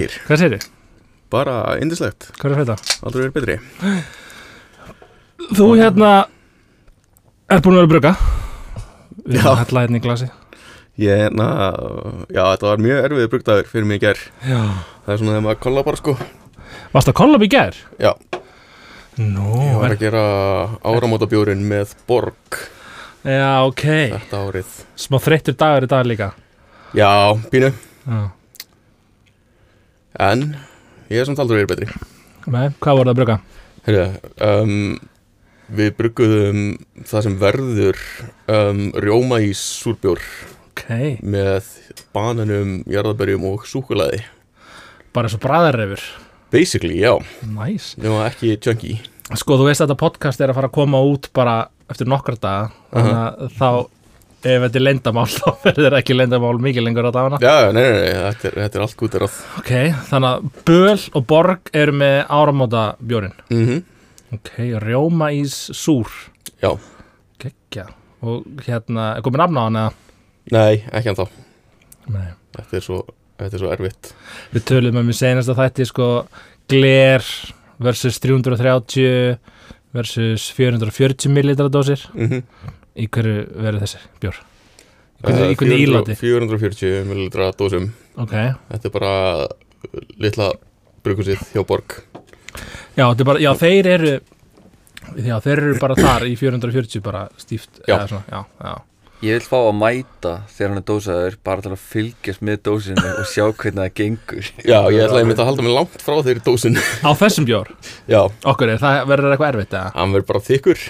Þér, Hvað segir þið? bara indislegt, Hvað er þetta? aldrei verið betri. Þú hérna er búin að vera bruga Við erum að hella hérna í glasi. Ég, na, já, þetta var mjög erfið brugdagur fyrir mig í ger Já. Það er svona þegar maður kolla bara sko. Varst að kollab í gær? Já, Nú, ég var að gera áramótabjórin með Borg já, ok. þetta árið. Smá þreyttur dagur í dag líka. Já, pínu, Já en ég er samt aldrei verið betri. Nei, hvað voru það að bruga? Herja, um, við brugguðum það sem verður um, rjóma í súrbjór Ok. með bananum, jarðaberjum og súkulaði Bara eins og bræðarreifur Basically, já, Næs nema ekki chunky. Sko, þú veist að þetta podcast er að fara að koma út bara eftir nokkra daga Þannig að þá ef þetta er leyndamál þá verður ekki leyndamál mikið lengur á dagana. Já, nei, nei, nei, þetta er, þetta er allt gútið ráð. Ok, þannig að Böl og Borg eru með áramóta bjórin mm Ok, rjómaís súr. Já, Gekkja. Og hérna, er komið nafn á hann eða? nei, ekki ennþá. Nei. Þetta er svo, þetta er svo erfitt. Við töluðum um í senasta þætti sko Gler versus 330 versus 440 millilitra dósir. Mm Í hverju verður þessi bjór? Í hverju, í hverju íláti? 440 ml dósum Ok Þetta er bara litla brukusið hjá Borg Já, þetta er bara, já, þeir eru Já, þeir eru bara þar í 440 bara stíft Já. eða svona, já, já. Ég vil fá að mæta þegar hann er dósaður bara til að fylgjast með dósinu og sjá hvernig það gengur Já, ég ætla einmitt að halda mig langt frá þeirri dósin Á þessum bjór, Já, okkur það verður eitthvað erfitt eða? hann verður bara þykkur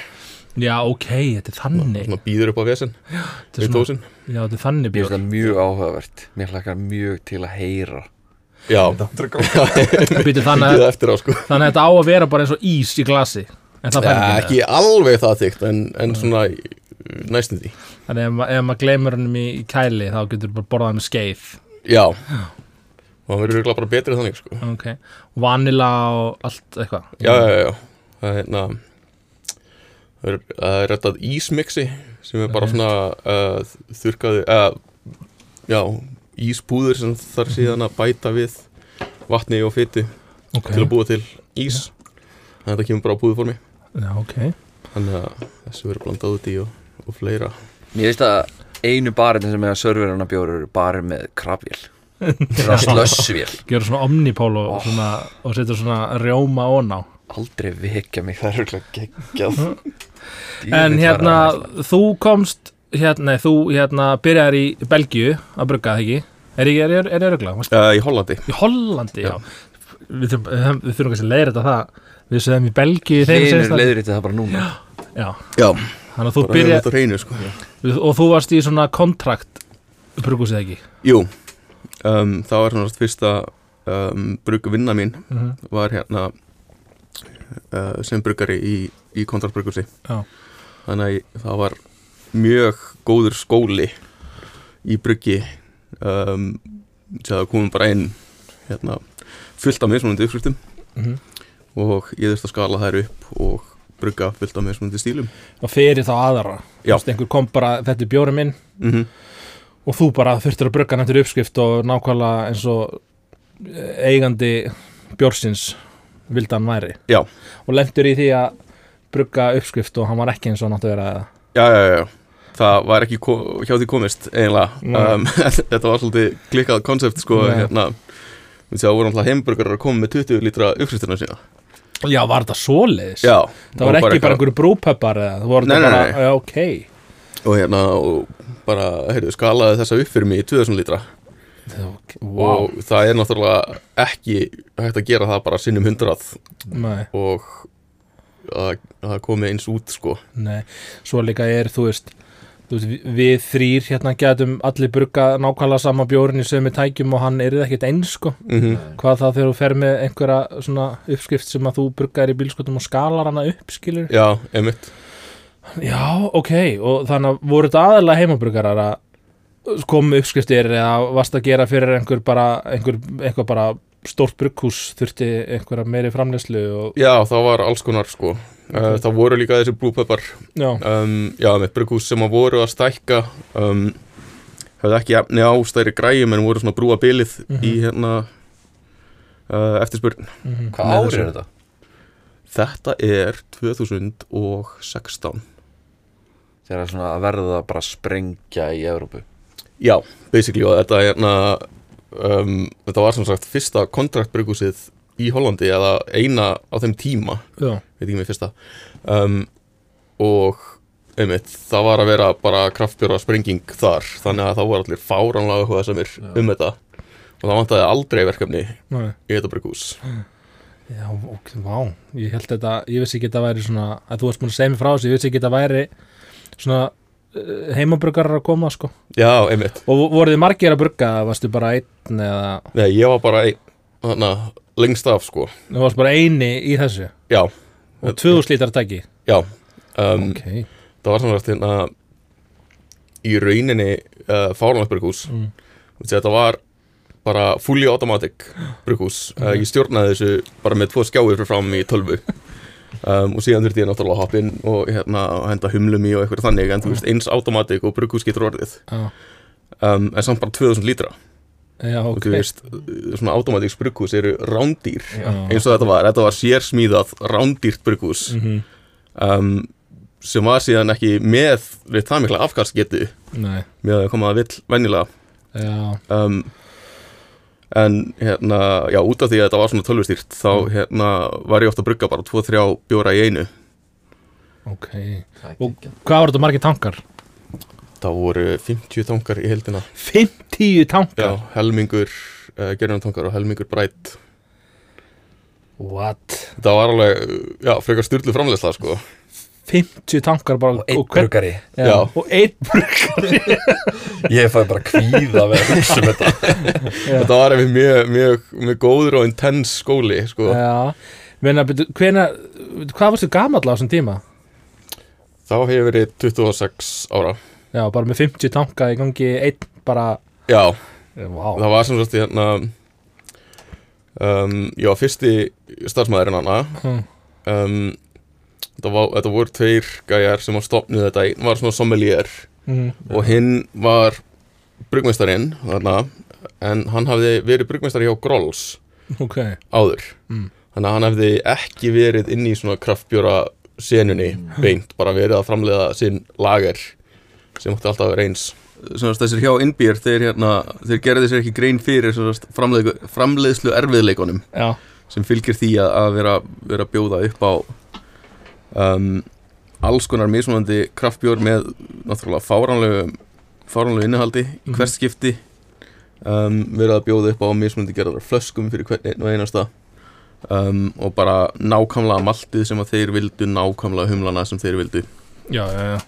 Já, ok, þetta er þannig. Svona býður upp á vesen. Þetta er svona- Já, þetta er þannig Mér finnst bjór það mjög áhugavert. Mér hlakkar mjög til að heyra. Já, Býtu, þannig, að, það eftir á sko. þannig að þetta á að vera bara eins og ís í glasi. En það Já, fær ekki alveg það þygt En, en svona næstum því. Þannig ef, ma- ef maður gleymur hennum í, í kæli þá getur bara borðað með skeið. Já. Og hann verður bara betri þannig sko. Ok, vanila og allt eitthvað. Já, já, já, já. Það er hérna Það er, er rettað ísmixi sem er bara svona uh, þurrkaði uh, já, íspúður sem þarf síðan að bæta við vatni og fytu Ok, til að búa til ís. Þannig að þetta kemur bara á púðuformi já, ok. Þannig að þessu verður blandað út í og, og fleira. Mér finnst að einu barinn sem er að serverana bjóru eru barinn með krabvél. Slössvél Gjör svona omnipól og, Oh. svona, og setur svona rjóma ón á. Aldrei vekja mig, það er örugglega geggjað En hérna, þú komst hérna, þú hérna byrjar í Belgíu að brugga ekki? Er ég, er, er, er örugla? uh, í Hollandi. Í Hollandi, já, Já. Við þurfum, þurfum- kannski að leiðra þetta það. Við sögum í Hlinur seinasta- leiður það bara núna. Já, já, þannig að þú byrjar þetta reynu sko. Og þú varst í svona kontrakt Brugusið ekki? Jú, um, það var svona fyrsta um, brugvinna mín uh -huh. var hérna uh, sem bruggari í, í kontraktbruggusi Já. þannig að það var mjög góður skóli í bruggi um, það komum bara inn hérna, fullt af mismunandi uppskriftum. Mhm. og ég þurfti að skala þær upp og brugga fullt af mismunandi stílum. Og fyrir þá aðra einhver kom bara, þetta er bjóri minn. Mm Og þú bara þurftir að brugga nættur uppskrift Og nákvæmlega eins og eh, eigandi bjórsins vildi hann væri Já. Og lendur í því að brugga uppskrift Og hann var ekki eins og eða já, já, já, það var ekki hjá því komist eiginlega Nei. um, þetta var svolítið klikkað konsept sko, Nei. hérna við séum að voru alltaf heimburgarar að koma með 20 lítra uppskriftina sína Já, var þetta svoleiðis? Já, Það var ekki bara einhverju brúpöppar eða Það voru Nei, þetta nei, bara, nei. já, ok og hérna og bara, heyrðu, skalaði þessa upp fyrir mig í 2000 lítra Wow. og það er náttúrulega ekki hægt að gera það bara sinnum hundrað. Nei, og að að það komi eins út sko. Nei. Svo líka er, þú veist, þú veist við, þrýr hérna getum allir brugga nákvæmlega sama bjórin í sömu tækjum og hann er ekkert eins sko. Mm Hvað þá þegar þú fer með einhverja svona uppskrift sem að þú bruggar í bílskotum og skalar hana upp, skilur Já, einmitt. Já, ok, og þannig að voru þetta aðalega heimabruggarar að komu uppskriftir eða varst að gera fyrir einhver bara, einhver, einhver bara stórt brugghús þurfti einhverja meiri framleyslu og, Já, það var alls konar sko. Uh, Það voru líka þessi brúpeppar já, um, Já, með brugghús sem að voru að stækka um, höfðu ekki efni á stæri græjum en voru svona brúa bilið í hérna uh, eftirspurn. Mhm. Hvað Með ár þessu. er þetta? Þetta er 2016 Þegar svona að verða bara að sprengja í Evrópu Já, basically og þetta er hérna um, þetta var sem sagt fyrsta kontraktbryggúsið í Hollandi eða eina á þeim tíma. Já, veit ekki með fyrsta. Um, og einmitt, það var að vera bara kraftbjóra sprenging þar þannig að þá var allir fáránlega hvað sem er um þetta. Og það vantaði aldrei verkefni Nei. í þetta bryggús Já, ok, vá, ég held þetta, ég vissi ekki að þetta væri svona, að þú varst búin að segja mér frá þessu, ég vissi ekki að þetta væri svona heimabruggarar að koma, sko. Já, einmitt, Og voruð þið margir að brugga, varstu bara einn eða, nei, ég var bara ein, hana, lengst af sko. Þú varst bara eini í þessu? Já, og 2000 lítar tæki. já. Um, Ok, það var svona hérna í rauninni uh, fáránlegt bryggús Mm. þetta var bara fully automatic bryggús uh, ég stjórnaði þessu bara með tvo skjáir fyrir fram í tölvu um, og síðan þurfti ég náttúrulega að hoppa inn og hérna henda humlum í og eitthvað þannig en þú veist eins automatic og bryggús getur orðið. Um, en samt bara 2000 lítra. Já, og ok. þú veist svona automatic bryggús eru rándýr Já. eins og þetta var, þetta var sérsmíðað rándýrt bryggús Mhm. um, sem var síðan ekki með við það mikla afkastgetu Nei, með að koma að vill venjulega. Já, um, en hérna, já, út af því að þetta var svona tölvustýrt þá Mm. hérna var ég ofta að brugga bara 2-3 bjóra í einu ok. Og hvað voru þetta margir tankar? það voru 50 tankar í heldina 50 já, tankar? helmingur uh, gerðan tankar og helmingur brætt What? það var alveg, já, frekar styrlu framleysla sko 50 tankar bara Og einn brugari Já, og einn bruggari Ég fæði bara kvíða við að hugsa um þetta. Þetta var einmitt mjög, mjög, mjög góður og intens skóli sko. Menna, hvena, hvað varstu gamall á þessum tíma? þá hef ég verið 26 ára. Já, bara með 50 tanka í gangi, einn bara, já, vá, það var sem sagt hérna um, ég var fyrsti starfsmæðurinn hana. Hm. um, þetta, var, þetta voru tveir gæjar sem var stopnuð þetta. Einn var svona sommelier mm, og hinn var brugmeistarinn þarna. En hann hafði verið brugmeistari hjá Grolls ok, áður. Mm. þannig að hann hefði ekki verið inn í svona kraftbjóra senunni beint, bara verið að framleiða sinn lager sem átti alltaf að vera eins. Svona þessir hjá Innbýr, þeir, hérna, þeir gerði sér ekki grein fyrir framleið, framleiðslu erfiðleikunum já, sem fylgir því að, að vera, vera bjóða upp á um, alls konar mismunandi kraftbjór með náttúrulega fáránlegu fáránlegu innihaldi í Mhm. hvert skipti. Um, verið að bjóða upp á mismunandi gerðar flöskum fyrir hvern einn og einasta. Um, og bara nákvæmlega maltið sem að þeir vildu nákvæmlega humlana sem þeir vildu. Já, já, já.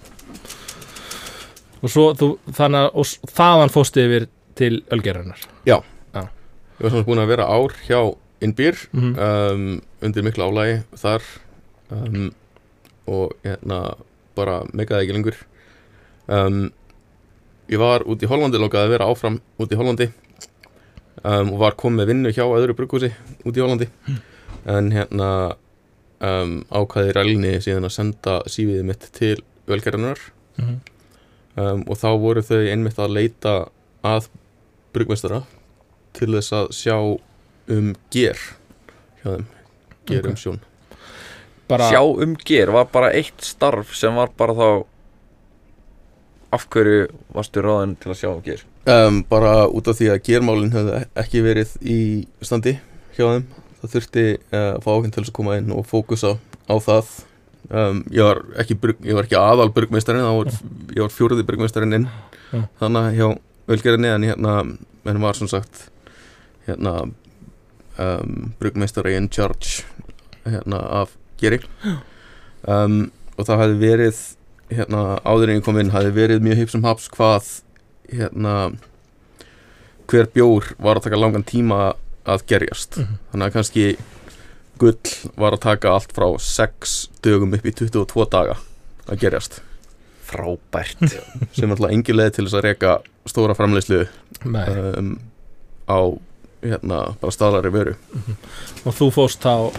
Og svo, þú, þannig að og þaðan fóstu yfir til ölgerunar ég var samt búin að vera ár hjá Innbýr mm um, undir miklu álægi þar. Um, og hérna bara megaði ekki lengur. Um, ég var út í Hollandi langaði að vera áfram út í Hollandi. Um, og var komið vinnu hjá öðru brugghúsi út í Hollandi. En hérna um, ákvaði rælni síðan að senda sífiðið mitt til velgerðanar -hmm. um, og þá voru þau einmitt að leita að bruggmestara til þess að sjá um ger hjá þeim ger um sjón bara, Sjá um ger var bara eitt starf sem var bara þá Af hverju varstu ráðin til að sjá um ger? um, bara út af því að germálin hefði ekki verið í standi hjá þeim það þurfti uh, að fá okkur til að koma inn og fókusa á það um, ég, var ekki, ég var ekki aðal burgmeistarinn var, ég var fjóruði burgmeistarinn inn Já. þannig hjá velgerinni en hérna en var sem sagt hérna um, burgmeistari in charge hérna af geri. Um, og það hefði verið hérna áður en ég kom inn hefði verið mjög hipsum haps hvað hérna hver bjór var að taka langan tíma að gerjast. Mhm. þannig að kannski gull var að taka allt frá 6 dögum upp í 22 daga að gerjast. Frábært. Sem alltaf engi leið til þess að reka stóra framleiðslu nei, um, á hérna bara staðlari vöru. Og þú fóst þá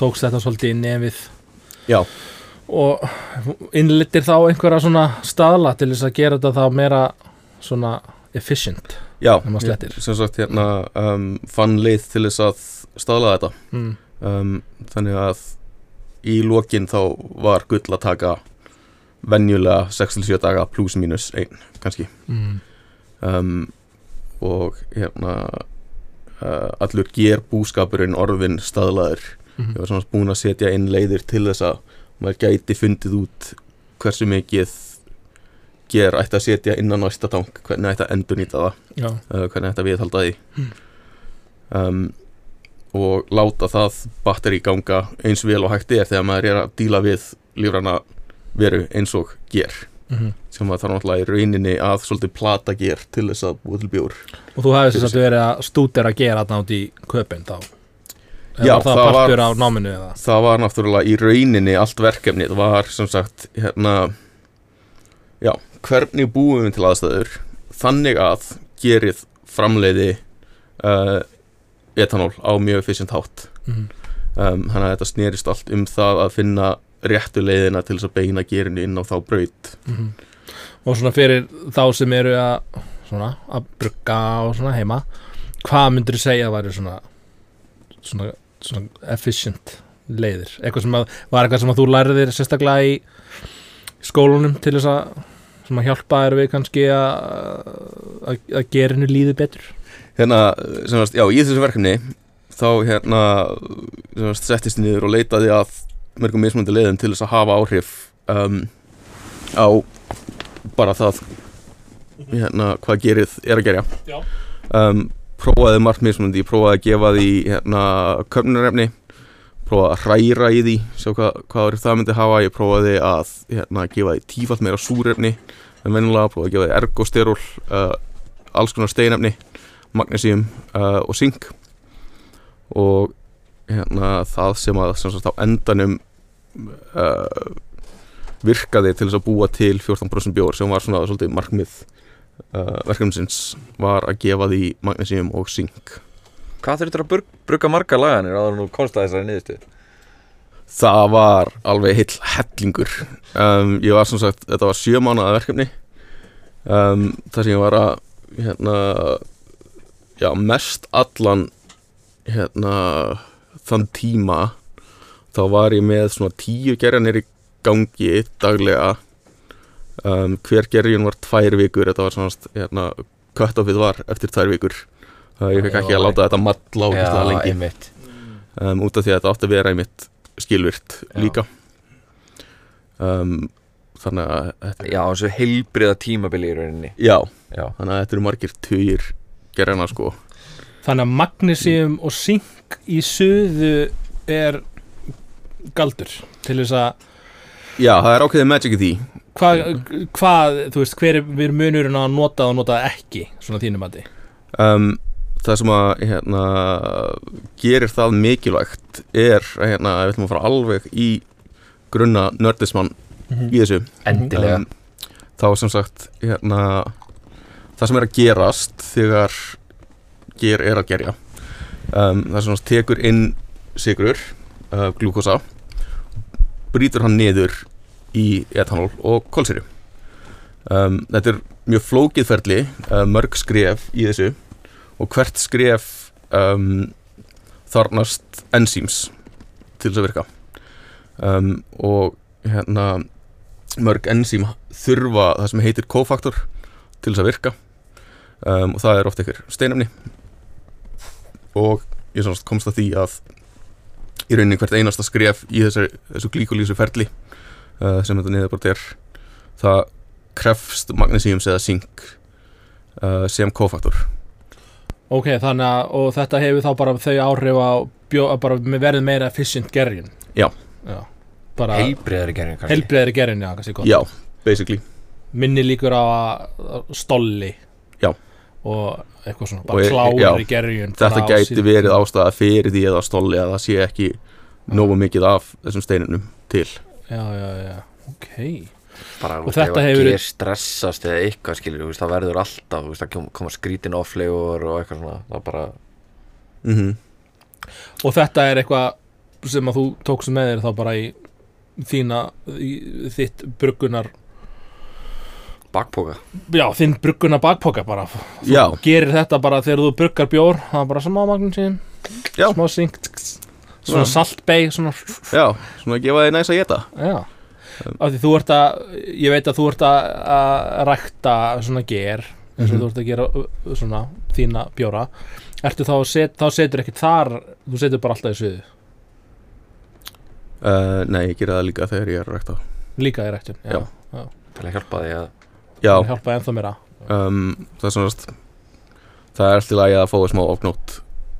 tókst þetta svolítið í nefið Já. og innlittir þá einhverja svona staðla til þess að gera þetta þá meira svona efficient Já, sem sagt hérna um, fann leið til þess að staðla þetta mm. um, þannig að í lokin þá var gull að taka venjulega 6-7 daga pluss mínus 1 kannski Mm. um, og hérna uh, allur ger búskapurinn orðin staðlaður Mm. ég var svona búin að setja inn leiðir til þess að maður gæti fundið út hversu mikið ger ætti að setja inn á næsta tank hvernig ætti að endur nýta það uh, hvernig ætti að viðhalda því. Um, og láta það batteri ganga eins vel og hægt er þegar maður er að díla við lífrana veru eins og ger. Mm. sem maður þarf náttúrulega í rauninni að svolítið plata ger til þess að búa til bjór. Og þú hefði þess að verið að stútir að gera þarna út í köpinn þá Já, var það, það var- náminu eða? það var náttúrulega í rauninni allt verkefni það var sem sagt hérna já, hvernig búum við til aðstæður? Þannig að gerið framleiði uh, etanól á mjög efficient hátt. Mm. um, þannig að þetta snerist allt um það að finna réttu leiðina til þess að beina gerinu inn á þá braut. Mm. Og svona fyrir þá sem eru að svona, að brugga og svona heima hvað myndir þú segja að væri svona svona, svona efficient leiðir, eitthvað sem að var eitthvað sem að þú lærðir sérstaklega í skólunum til þess að sem að hjálpa þér við kannski að að, að gerinu líði betur? Hérna, sem sagt, já, í þessu verkefni þá hérna sem sagt, settist ég niður og leitaði að mörgum mismunandi leiðum til þess að hafa áhrif um, á bara það hérna, hvað gerið er að gerja Já. um, prófaði margt mismunandi, ég prófaði að gefa því hérna, köfnunarefni prófaði að hræra í því sjá hvað, hvað það myndi hafa, ég prófaði að hérna, gefa því tífalt meira súrefni en venjulega, prófaði að gefa því ergosterol uh, alls konar steinefni magnesium uh, og zink. Og hérna, það sem að sem sagt, á endanum uh, virkaði til þess að búa til 14% bjór sem var svona svolítið markmið uh, verkefnisins var að gefa því magnesium og zink. Hvað þurftur að brugga marga laganir en þú komst að þessari niðurstu? það var alveg heill hellingur. Um, ég var sem sagt, þetta var sjö mánuða verkefni. Um, þar sem ég var að hérna, já, mest allan hérna, þann tíma þá var ég með svona tíu gerjanir í gangi daglega um, hver gerjun var tvær vikur þetta var svona hérna, cut-offið var eftir tvær vikur. Það ég fekk ekki að láta þetta matla á lengi. einmitt. Um, út af því að þetta átti að vera einmitt skilvirt líka. Um, þannig að þetta, Já, þessu heilbriða tímabili í rauninni. Já, Já, þannig að þetta eru margir tugir gerðina sko. Þannig að magnesium og zink í suðu er galdur til þess að já, það er ákveðið magic í því hvað, hvað þú veist, hver er við munurinn að nota og nota ekki svona þínum að um, það sem að hérna, gerir það mikilvægt er að hérna, við ætlum að fara alveg í grunna nördismann í þessu. Endilega. Um, þá sem sagt hérna, það sem er að gerast þegar ger er að gerja. Um, það sem sagt tekur inn sigrur, uh, glúkosa brýtur hann niður í etanól og kolsýru. Um, þetta er mjög flókið ferli uh, mörg skref í þessu og hvert skref um, þarnast enzýms til þess að virka. Um, og hérna mörg enzým þurfa það sem heitir kofaktor til þess að virka. Um, og það er ofta ykkur steinefni. Og ég komst að því að í rauninni hvert einasta skref í þessu, þessu glíkulísu ferli uh, sem þetta niðurbort er það krefst magnesíums eða zink uh, sem kofaktor. Ok, þannig að og þetta hefur þá bara þau áhrif á bjó, að bara með verið meira efficient gerjun? Já. já bara Heilbriðari gerðin kannski. helbriðari gerjun, já, kannski gott. Já, basically. Minni líkur á að að stolli. Já. og eitthvað svona, bara klári já, gerjun þetta gæti verið ástæða fyrir því eða stolli að það sé ekki nógu mikið af þessum steinunum til já, já, já, ok bara, Og þetta hefur- ger stressast eða eitthvað skilur, þú veist, það verður alltaf veist, það kom- koma skrítin offlegur og eitthvað svona það bara, mm -hmm. og þetta er eitthvað sem að þú tókst með þér þá bara í þína í þitt bruggunar bakpoka Já, þinn brugguna bakpoka bara Þú Já. gerir þetta bara þegar þú bruggar bjór Það er bara smá magnum sín Já. Smá synk Svona Já. saltbei Svona Já, svona að gefa þið næs að geta Já. Af því þú ert að Ég veit að þú ert að, að rækta svona ger eins og Mhm. þú ert að gera svona þína bjóra. Ertu þá, að set, þá setur ekkert þar Þú setur bara alltaf í sviðu uh, Nei, ég gera það líka þegar ég er að rækta. Líka í ræktun Já. til að hjálpa því að Já, Það hjálpa ennþá meira. Um, það er svona Það er alltaf lagi að fá smá ofnótt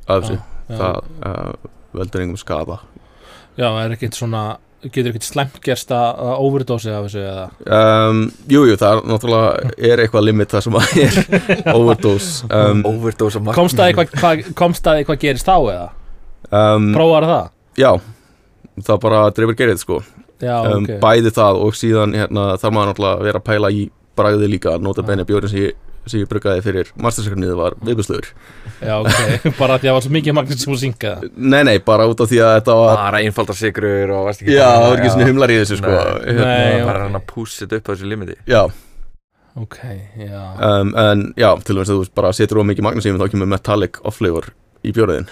af þessu. Já, Það uh, veldur engum skada Já, er ekkert svona Getur ekkert slæmt gerst að að overdósi af þessu eða? Um, Jú, jú, það er náttúrulega er eitthvað limit það sem að er overdose. Um, overdose of Komst það eitthvað hva, komst það eitthvað gerist þá eða? um, Prófar það? Já, það bara dreifir gerið sko. Já, um, ok. Bæði það og síðan hérna, þarf maður náttúrulega að vera að pæla í bragði líka Nota benni bjórin sem ég, sem ég bruggaði fyrir Mastersekernið var viðbjörnsluður Já, ok, bara því að það var svo mikið magnesium og zinka Nei, nei, bara út af því að þetta var bara einfaldar sigrur og varst ekki Já, það var ekki svona humlar í þessu sko. Nei. hérna, Nei, bara hann að pússa þetta upp á þessu limiti. Já, Ok, já. Um, en já, til dæmis að þú bara setur of mikið magnesium þá kemur metallic off-flavor í bjóriðin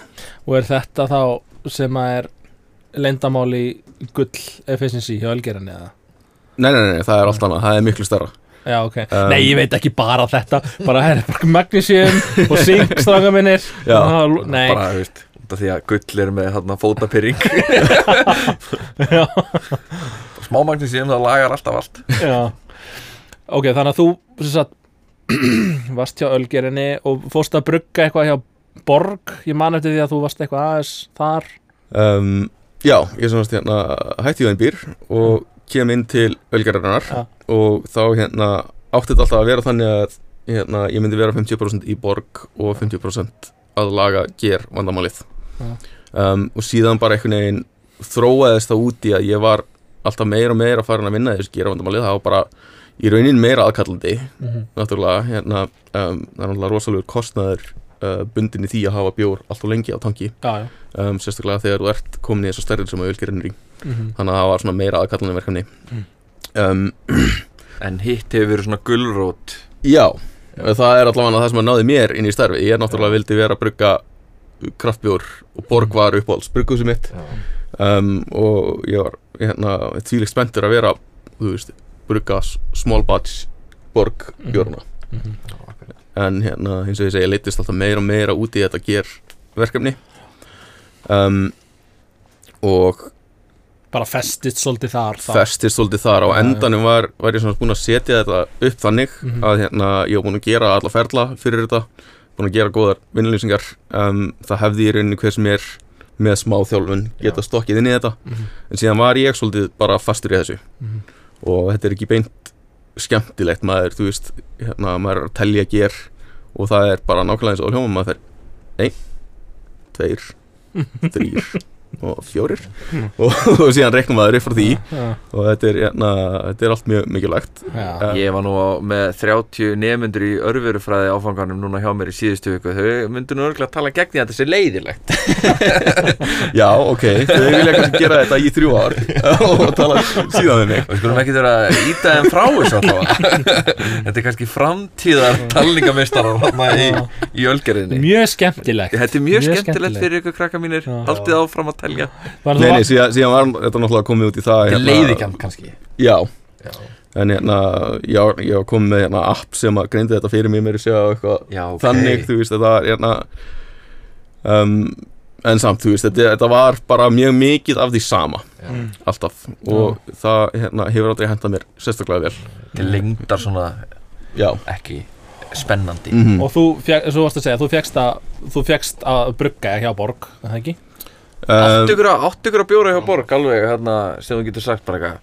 Og er þetta þá sem að er leyndamál í gull efficiency hjá Ölgeran eða? Nei, nei, nei, nei, það er allt annað, það er miklu stærra Já, ok. Um, Nei, ég veit ekki bara þetta. Bara, her, bara magnesium og zink stranga minnir Já. Nei, bara, þú veist, því að gull er með þarna fótapyrring. Já, smá magnesium það lagar alltaf allt. Já. Ok, þannig að þú sem sagt, varst hjá Ölgerinni og fórst að brugga eitthvað hjá Borg. Ég man eftir því að þú varst eitthvað aðeins þar. Um, Já, ég er svona hérna hætti í þeim býr og kem inn til ölgerarinnar Já. Og þá hérna átti þetta alltaf að vera þannig að hérna, ég myndi vera 50% í borg og 50% að laga ger vandamálið Já. um, og síðan bara einhvern veginn þróaðist það út í að ég var alltaf meira og meira farin að vinna þessu gera vandamálið það var bara í raunin meira aðkallandi mm -hmm. náttúrulega hérna, um, það er náttúrulega rosalegur kostnaður uh, bundin í því að hafa bjór alltaf lengi á tanki Já, já um, sérstaklega þegar þú ert komin í þessu stærðin sem að ölgerinn er í mm -hmm. þannig að það var meira aðkallandi verkefni Mm. Um, en hitt hefur verið svona gullrót Já, það er allavega það sem að náði mér inn í starfi ég er náttúrulega vildi vera að brugga kraftbjór og borg var uppáhalds brugghúsið mitt. Um, og ég var hérna, þvílíkt spenntur að vera þú veist, brugga small batch borg bjórna Mhm. en hérna, eins og ég segi, ég leittist alltaf meira og meira út í þetta ger verkefni um, og Bara festist svolítið þar festist svolítið þar já. endanum var, var ég svona búinn að setja þetta upp þannig Mhm. að hérna, ég var búinn að gera alla ferla fyrir þetta búinn að gera góðar vinnlýsingar um, það hefði í rauninni hver sem er með smá þjálfun geta stokkið inn í þetta Mhm. en síðan var ég svolítið bara fastur í þessu Mhm. og þetta er ekki beint skemmtilegt maður, þú veist hérna, maður er að telja ger og það er bara nákvæmlega eins og hljóma maður fer ein, tveir, þrýr og fjórir. Og, og síðan reiknum maður upp frá því. Já, og þetta er, hérna, þetta er allt mjög mikilvægt. Já. Ja. ég var nú á, með 30 nefndur í örverufræði áfanganum núna hjá mér í síðustu viku. Þau myndu nú örgulega að tala gegn því að þetta sé leiðilegt. Já, ok, þau vilja kannski gera þetta í þrjú ár og tala síðan við mig. Við skulum ekki vera að íta þeim frá þessu alltaf þetta er kannski framtíðar talningamistarar þarna í, í ölgerinni Mjög skemmtilegt. Þetta er mjög, Mjög skemmtilegt skemmtilegt. fyrir ykkur krakka mínir. Haldið áfram að telja. Nei, nei, síðan, síðan var þetta náttúrulega komið út í það Þetta er hérna- leiðikjant kannski? Já, Já, en hérna, já, ég var komið með hérna, app sem að greindi þetta fyrir mér mér að segja eitthvað Já ok. þannig, þú veist, þetta var hérna um, en samt, þú veist, þetta, þetta var bara mjög mikið af því sama, Mm. alltaf. Og það hérna, hefur aldrei hendað mér sérstaklega vel. Til lengdar svona Já, ekki spennandi. Mm Og þú, fjek, svo varst að segja, þú fegst að þú fegst að brugga hjá Borg, er það ekki? Áttu ykkur að, áttu ykkur að bjóra hjá borg alveg hérna sem þú getur sagt bara eitthvað?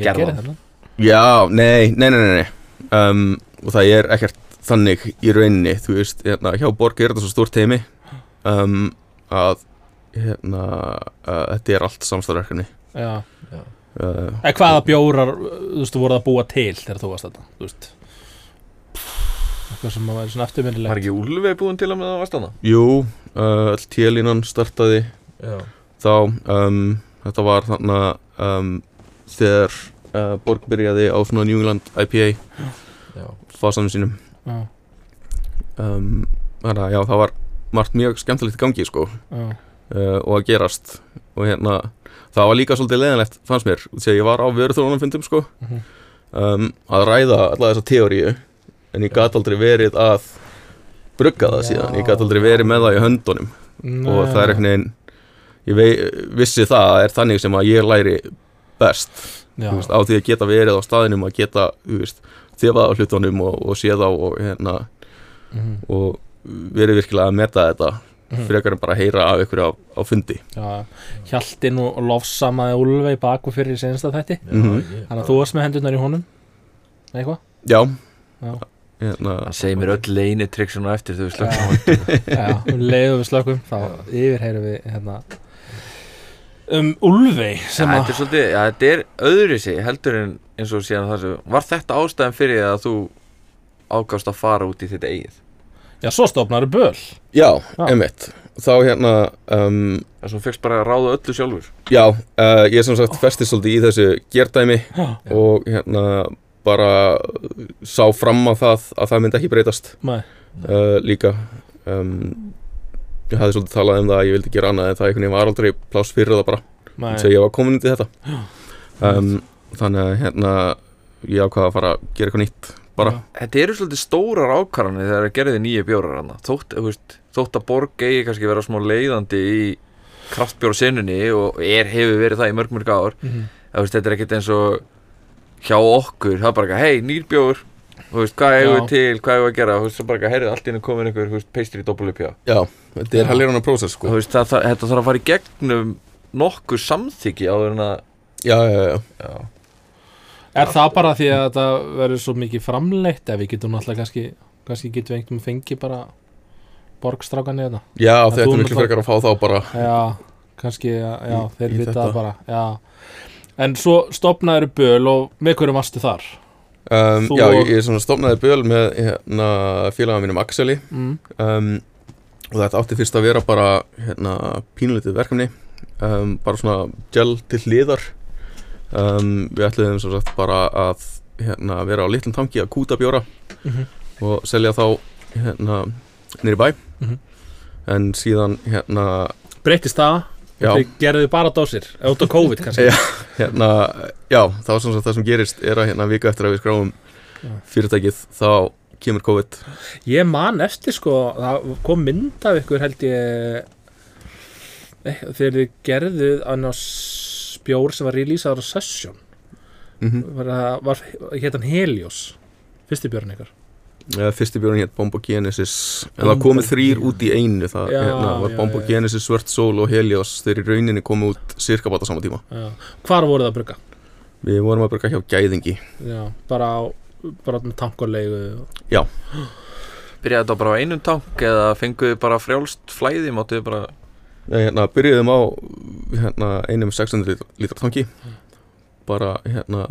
Ég gerði það. þetta Já, nei, nei, nei, nei, nei. Um, og það er ekkert þannig í rauninni, þú veist, hérna, hjá Borg er þetta svo stórt heimi um, að hérna, uh, þetta er allt samstæðarverkefni Já uh, En hvaða bjórar, þú veist, þú voruð að búa til þegar þú varst þetta, þú veist Eitthvað sem að væri svona Var eftirminnilegt ekki Úlfið búin til að með það varst hana? Jú, uh, all télínan startaði Já. þá um, þetta var þarna um, þegar uh, Borg byrjaði á svona New England IPA Já. fasanum sínum. Já, um, að já, það var margt mjög skemmtilegt í gangi sko já, uh, og að gerast. Og hérna, það var líka svolítið leðanlegt fannst mér, þegar ég var á vöruþróunum fundum sko, Mhm. um, að ræða alla þessa teóriu en ég gat aldrei verið að brugga það síðan, ég gat aldrei verið með það í höndunum. Og það er veginn ég vei, vissi það er þannig sem að ég læri best. Veist, á því að geta verið á staðinum að geta þefað á hlutunum og, og séð á og, hérna, mhm, og verið virkilega að meta þetta mhm. frekar en bara að heyra af ykkur á, á fundi. Já, Hjaltin og lofsamaði Úlfei baku fyrir sensta þætti. Mhm. Þannig að þú varst með hendurnar í honum. Eitthvað? já, Já. Hérna, Það segir mér öll leini triksun og eftir þau slökkum Já, um leiðum við slökum þá yfirheyrum við hérna um Úlfei sem Þetta að er þetta er öðru sig heldur en eins og síðan það sem Var þetta ástæðan fyrir að þú ágast að fara út í þetta eigið? Já, svo stofnar böl. Já, Já. emitt þá hérna um, Það sem þú fegst bara að ráða öllu sjálfur. Já, uh, ég er sem sagt festist svolítið í þessu gerdæmi Já, og hérna bara sá fram á það að það myndi ekki breytast. Nei. uh, líka. Um, ég hafði svolítið talað um það að ég vildi gera annað en það einhvern veginn var aldrei pláss fyrir það bara. Nei. Þegar ég var komin í þetta. Um, þannig að hérna ég ákvaða að fara að gera eitthvað nýtt bara, Þetta eru svolítið stórar ákvarðanir þegar það gerði nýja bjórar hana þótt, veist, þótt að borg eigi kannski vera smá leiðandi í kraftbjóra sinnunni og er hefur verið það í mörg mörg ár. Það, veist, þetta er ekkert eins og hjá okkur, það er bara eitthvað, hei, nýr bjór þú veist, hvað Já. við til, hvað eigum við að gera? Þú veist, svo bara eitthvað, heyrðu, allt í henni komin einhver þú veist, pastry doppelupja já, þetta er Já. helgar hann að prósess sko. Þú veist, það, það, þetta þarf að fara í gegnum nokkur samþyggi áður en að já, já, já, já, Er það bara því að þetta verður svo mikið framleitt ef við getum náttúrulega kannski kannski getum við einhvern veginn fengið bara borgstrákan í þetta já Það þetta er miklu frekar að fá þá bara Já, kannski, já, já Í- þeir í vita þetta. það bara Já En svo stopnaður böl og með hverju varstu þar? um, Þú já, ég, ég svona stofnaði böl með hérna, félaga mínum Axeli Mm. um, og þetta átti fyrst að vera bara hérna, pínlítið verkefni um, bara svona gel til hliðar um, við ætluðum sem sagt bara að hérna, vera á litlum tanki að kúta bjóra Mhm. og selja þá hérna, nýri bæ Mhm. en síðan hérna, Breytist það? Þið gerðu bara dósir, út á COVID kannski. Já. hérna já, þá sem það sem gerist er að hérna vika eftir að við skráum fyrirtækið þá kemur COVID. Ég man eftir sko, það kom mynd af ykkur held ég eh, þegar þið gerðuð annars bjór sem var releasaður á Session. Mm var, það- var hétt hann Helios fyrsti björn ykkar Uh, fyrsti björn hétt Bombo Genesis. En það komið þrýr út í einu það Já, hérna, var já, Bombo já. Genesis, Svört Sól og Helios þeir í rauninni komið út cirka bátt á sama tíma. Já. Hvar voruð það að brugga? við vorum að bruka hjá Gæðingi. Já, bara, á, bara með tankolegu og... byrjaði þetta bara á einum tank eða fenguðu bara frjálst flæði, máttuðu bara Nei, hérna, byrjuðum á hérna, einum 600 litra, litra tanki bara hérna,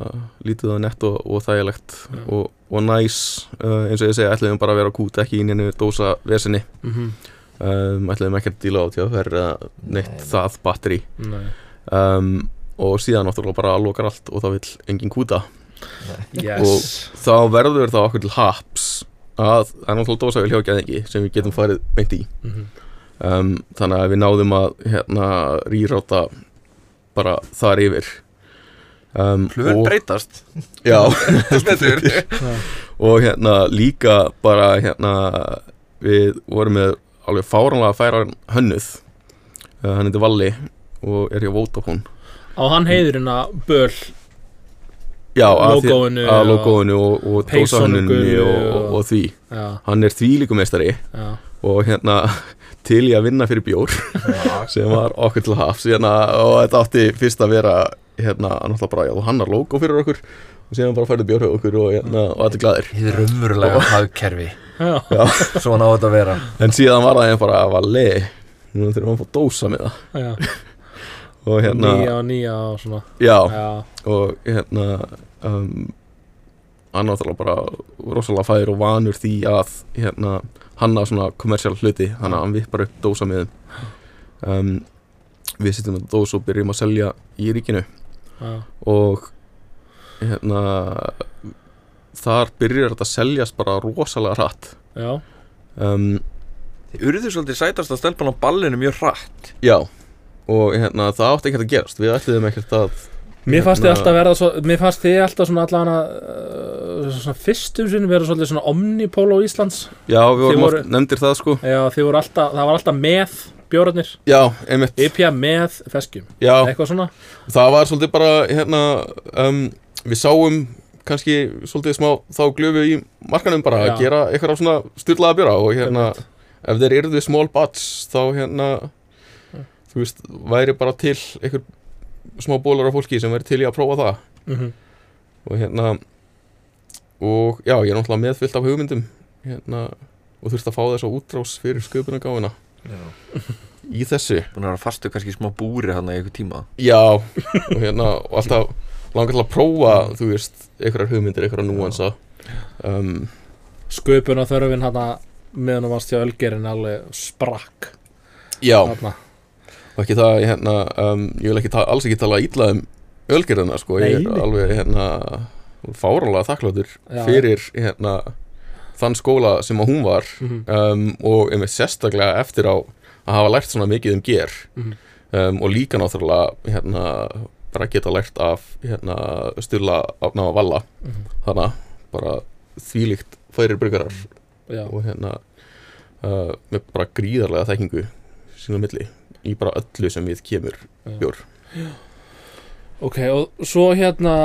lítið að nett og, og þægilegt Já. og, og næs uh, eins og ég segja, ætliðum bara að vera að kúta ekki í neinu dósa vesinni mm -hmm. um, ætliðum ekki að díla á til að verða neitt Nei. það batteri Nei. um, og síðan náttúrulega bara að lokar allt og það vil engin kúta Yes þá verður það okkur til haps að það er náttúrulega dósa við hljókjaðingi sem við getum farið beint í mm um, þannig að við náðum að hérna rýráta bara þar yfir um, hlur og, breytast. Já, og hérna líka bara hérna við vorum með alveg fáranlega færan hönnuð. Uh, hann heitir Valli og er hjá Vodafone. Á hann heiðurinn að böl já, að að logoinu og, og dósahönnunni og, og, og- og því. Já, hann er því líkumestari já. og hérna til í að vinna fyrir bjór sem var okkur til hafs. Hérna, og þetta átti fyrst að vera hérna, náttúrulega bara, já, þú hannar logo fyrir okkur og síðan bara færðu hjá okkur og, hérna, og allir glæðir Þið raunverulega hagkerfi. Já, Svona á þetta að vera. En síðan var það hérna bara að var leið nú þurfum við að fá dósa með það. Já. Og hérna, Nýja og nýja og svona. Já, Já, og hérna um, hann náttúrulega bara rosalega fæður og vanur því að hérna, hanna svona kommersial hluti. Að hann vippar upp dósa með um, við sittum með dós og byrjum að selja í ríkinu já, og hérna þar byrjar þetta að seljast bara rosalega hratt. Já, um, Þið urðu svolítið sætast að stelpan á ballinu mjög hratt. Já. Og hérna það átti ekkert að gerast. Við ætliðum ekkert að Mér fannst þið Hérna- alltaf verða svo, Mér fannst þið alltaf svona allan að uh, svona fyrstum sinni vera svolítið svona omnipól á Íslands. Já við vorum voru- nefndir það sko. Já, þið voru alltaf, það var alltaf með bjórarnir. Já, einmitt, IPA með feskjum já. Eitthvað svona. Það var svolítið bara hérna um, við sáum kannski svolítið smá þá glöfu í markanum bara Já. að gera eitthvað svona styrlaða bjóra og hérna ef þeir yrðu small batch þá hérna þú veist, væri bara til einhver smá bólar af fólki sem væri til í að prófa það. Mm og hérna og já, ég er náttúrulega meðfyllt af hugmyndum hérna og þurfti að fá þess að útrás fyrir sköpunargáfina í þessu. Búin að vera fastu kannski smá búri hann í einhver tíma. Já, og hérna og alltaf langar til að prófa þú veist, einhverjar hugmyndir, einhverjar núansa. Um, Sköpun og þörfin hana meðan þú varst hjá Ölgerin alveg sprakk. Já, þarna. Og ekki það hérna, um, ég vil ekki ta alls ekki tala ítla um ölgerðina sko, ég Nei, er nei. alveg hérna fáralega þakkláttur fyrir hérna þann skóla sem að hún var Mhm. um, og einmitt sérstaklega eftir á að hafa lært svona mikið um ger Mhm. um, og líka náttúrulega hérna bara geta lært af hérna stula átna á valla Mhm. þannig að bara þvílíkt færir bryggjarar Já, og hérna uh, með bara gríðarlega þekkingu sína á milli í bara öllu sem við kemur Já. bjór ok, og svo hérna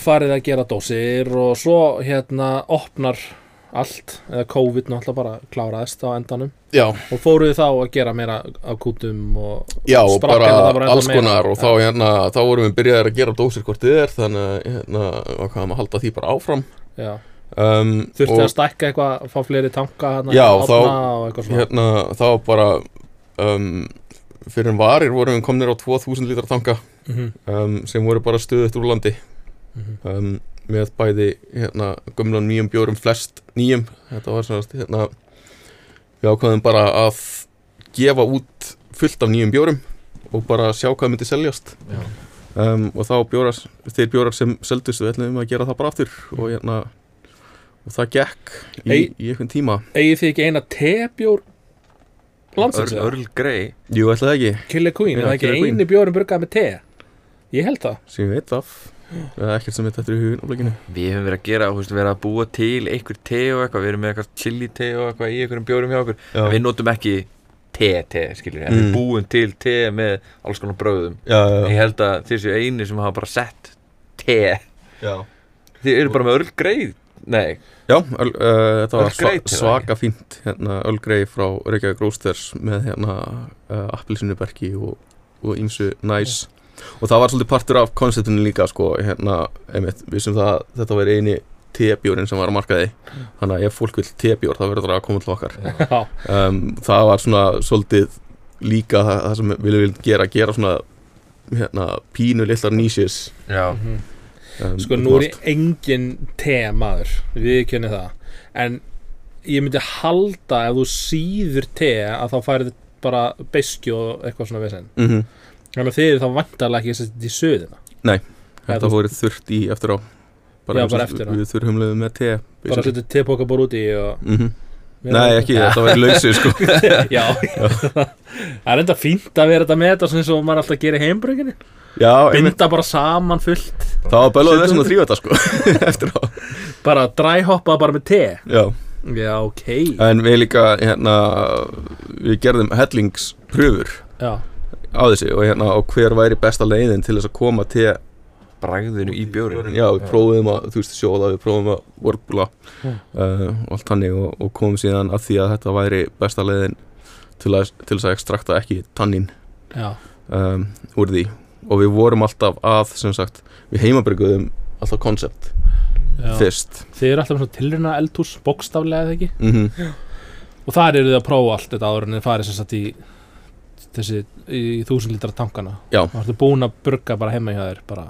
farið að gera dósir og svo hérna opnar allt, eða COVID náttúrulega bara kláraðist á endanum. Já, og fóruð þá að gera meira af kútum og já og bara alls konar og Já. þá hérna þá vorum við byrjaðir að gera dósir hvort þið er þannig að hérna að halda því bara áfram. Já, um, þurfti að stækka eitthvað fá fleiri tanka hérna, Já, þá- og eitthvað svona. hérna þá bara um, fyrir en varir vorum við komnir á 2000 lítra tanka Mhm, um, sem voru bara stöðut úr landi. Mhm. um, með bæði hérna, gömlu og nýjum bjórum flest nýjum. Þetta var svona hérna, við ákvaðum bara að gefa út fullt af nýjum bjórum og bara sjá hvað myndi seljast. Um, og þá bjórar, þeir bjórar sem seldust við ætlum að gera það bara aftur og, hérna, og það gekk í, Ei- í einhvern tíma. eigið þið ekki eina tebjór landsins Earl, Grey. Jú, ætla það ekki, Killer Queen, er það ekki Killer Queen. eini bjórum burgað með te? Ég held það. Sem ég veit af. Eða ekkert sem þetta er í hugin á blikinu Við hefum verið að gera, þú veist, verið að búa til einhver te og eitthvað, við erum með eitthvað chili te og eitthvað í einhverjum bjórum hjá okkur. Já, En Við notum ekki te-te, skiljur En Mm. við búum til te með alls konar bröðum. Já, já, Ég held að þið séu eini sem hafa bara sett te. Já. Þið eru bara með Earl Grey Nei, Já, öl, uh, þetta var sva svaka fínt hérna, Öl Grey frá Reykjavík Roasters með hérna uh, appelsinuberki og, og ímsu næs. Og það var svolítið partur af konceptinu líka sko, hérna, einmitt, við sem það þetta var eini tebjórin sem var að markaði. Þannig að ef fólk vil tebjór þá verður það að koma til okkar. Já, um, það var svona svolítið líka það, það sem við viljum gera gera svona hérna, pínu litlar nísis já. Mhm. Um, Sko nú er ég engin te-maður Við kynni það. En ég myndi halda ef þú síður te að þá færið bara beiskju og eitthvað svona vesen. Mhm. Þannig að þið eru þá vantarlega ekki að setja í söðina Þetta þú- voru þurft í eftir á. Já, eins og bara eftir á. Við þurfumluðum með te Bara að setja te-póka bara út í og mm Nei, ekki, þetta var í lausu sko. Já, það er enda fínt að vera þetta með þetta og maður alltaf gerir heimbröginni Já, Binda bara saman fullt. Það var bælaðu þessum að þrýfa þetta sko Eftir á. Bara dræhoppa bara með te? Já, Já, ok. En við líka, hérna Við gerðum hellingspröfur Já, á þessi og hérna og hver væri besta leiðin til þess að koma te Bragðinu í bjórin Já, við prófum að, þú veist, sjóða, við prófum að vorbula Já. uh, og allt hannig og, og komum síðan að því að þetta væri besta leiðin til, að, til þess að ekstrakta ekki tannin já, um, úr því og við vorum alltaf að, sem sagt, við heimabrygguðum alltaf koncept já. fyrst. Þið eru alltaf tilruna eldhús bókstaflega eða ekki? Mm Og þar eru þið að prófa allt þetta áður en þið farið sem sagt í þessi, í þúsund litra tankana. Já. Það ertu búin að burga bara heima hjá þér bara,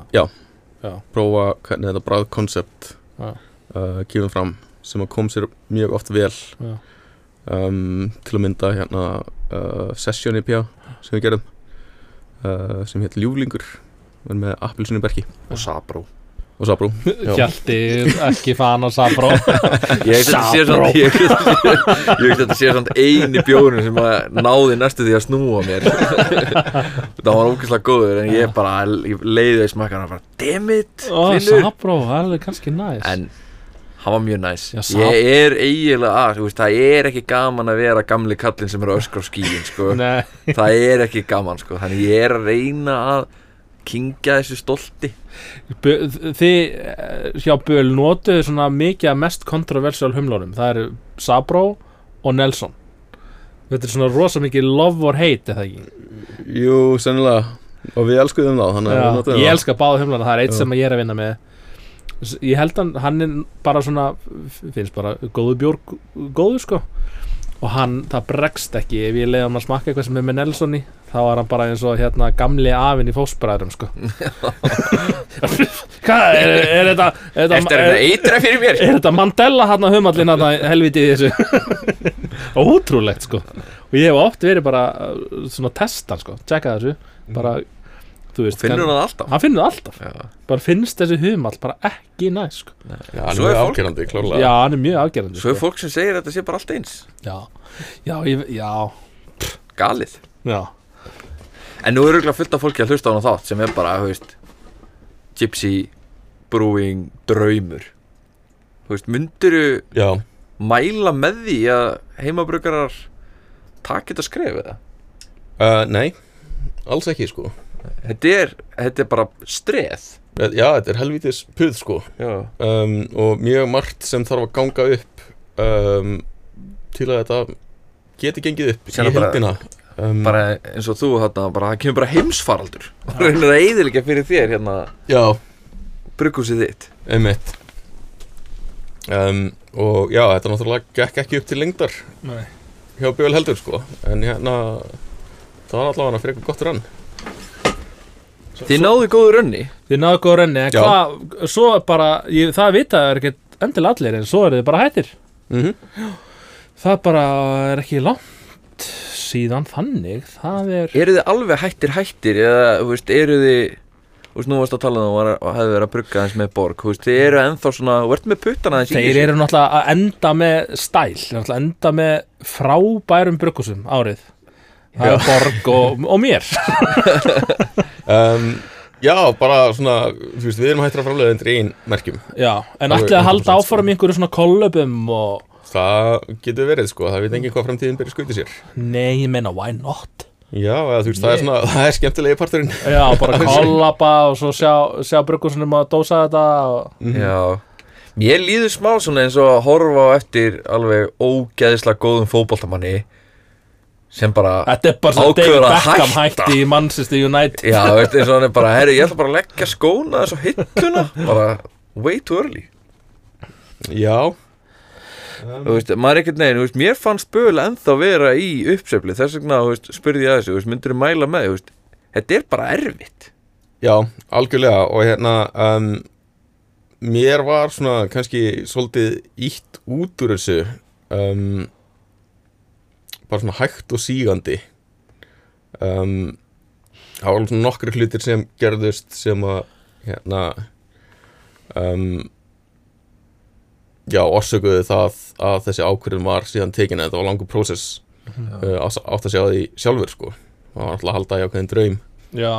prófa hvernig þetta bræðkoncept Já. uh, kemur fram sem að kom sér mjög oft vel. Já, um, til að mynda hérna uh, session IPA sem við gerum uh, sem hétt Ljúflingur erum með appelsinu berki Og Sabró og Sabrú Já. Hjalti, ekki fan á Sabró Ég hef þetta sé Sabró. samt Ég hef þetta sé samt eini bjórinn sem að náði næstu því að snúa mér. Það var ógeðslega góður en ég bara leiði því smakkan og bara Dammit, finnur Sabró, það er kannski næs En hann var mjög næs Já, Ég er eiginlega að, þú veist, það er ekki gaman að vera gamli kallinn sem er að öskra á skíin sko. Nei, Það er ekki gaman sko. Þannig ég er að reyna að kingja þessu stolti. Þið eh, hjá Böl notuðu svona mikið af mest kontroversial humlónum það eru Sabró og Nelson. Þetta er svona rosa mikið love or hate eða ekki? Jú, sennilega. Og við elskuðum þá þannig að við notuðum ég það. elska báða humlana, það er eitt Já. sem ég er að vinna með ég held hann, hann er bara svona finnst bara góðu bjór góður sko. Og hann, það bregst ekki. Ef ég leiði hann að smakka eitthvað sem er með Nelson í þá er hann bara eins og hérna gamli afinn í fósbræðurum sko. Hvað, er, er þetta er þetta, eitra fyrir mér? Er þetta Mandela hann að humallin hann helviti í þessu? Ótrúlegt sko. Og ég hef oft verið bara uh, svona testan sko, tjekka þessu. Bara, veist Finnur hann það alltaf. Hann finnur það alltaf. Já. bara finnst þessi humall bara ekki næs sko. Já, hann er mjög afgerandi, klárlega. Já, hann er mjög afgerandi Svo er sko. fólk sem segir að þetta sé bara allt eins. Já, já, ég, já, Galið. Já. En nú er auðvitað fullt af fólki að hlusta á hana þátt sem er bara, þú veist Gypsy Brewing draumur. Þú veist, mynduru Já, mæla með því að heimabruggarar taka þetta skref eða? uh, nei, alls ekki sko Þetta er, þetta er bara streð. Eh, Já, þetta er helvítis puð sko. Um, og mjög margt sem þarf að ganga upp um, til að þetta geti gengið upp Sérna í bara- heldina um, bara eins og þú þarna, bara það kemur bara heimsfaraldur. Og reynir að eyðilega fyrir þér hérna. Já, brugghúsið þitt. Einmitt. Um, og já, þetta náttúrulega gekk ekki upp til lengdar Nei. hjá Bjöl heldur sko. En hérna það var allavega fyrir eitthvað gott rann Þið náðu góðu rönni. Þið náðu góð renni en hvað, svo bara ég, það vita er ekki endilega allir en svo eru þið bara hættir. Mm það bara er ekki langt síðan þannig það er Eru þið alveg hættir hættir eða, þú veist, eru þið Þú veist, nú varst að tala um að það hefði verið að brugga aðeins með borg Þú veist, þið eru ennþá svona, þú ert með puttana þeir eru náttúrulega að enda með stæl enda með frábærum brugghúsum árið það er borg og, og mér. Um, Já, bara svona þú veist, við erum hættir að framlega undir einn merkjum. Já, en ætli að halda 100% áfram einhverju svona kollöpum og það getur verið sko, það veit enginn hvað framtíðin byrja skauti sér. Nei, ég meina, why not? Já, eða, þú veist, það er svona, það er skemmtilegi parturinn. Já, bara kollaba og svo sjá, sjá brugghúsunum að dósa þetta og Já. Mér líður smá svona eins og að horfa á eftir alveg ógeðislega góðum fótboltamanni sem bara Þetta er bara svona Ákveður David að Beckham hætta. hætti í Manchester United. Já, veist, eins og hann er bara, herri, ég ætla bara að leggja skóna þessu hilluna. Bara way too early. Já, Þú veist, maður er ekkert neginn, þú veist, mér fannst böl ennþá vera í uppsefli þess vegna, þú veist, spurði ég að þessu, þú veist, myndir mæla með, þú veist, þetta er bara erfitt. Já, algjörlega og hérna um, mér var svona kannski svolítið ítt út úr þessu um, bara svona hægt og sígandi. Um, það var svona nokkri hlutir sem gerðust sem að hérna um, já, orsökuðu það að þessi ákvörðin var síðan tekin en þetta var langur prósess uh, átt að sjá því sjálfur sko. Það var alltaf að halda í ákveðin draum. Já,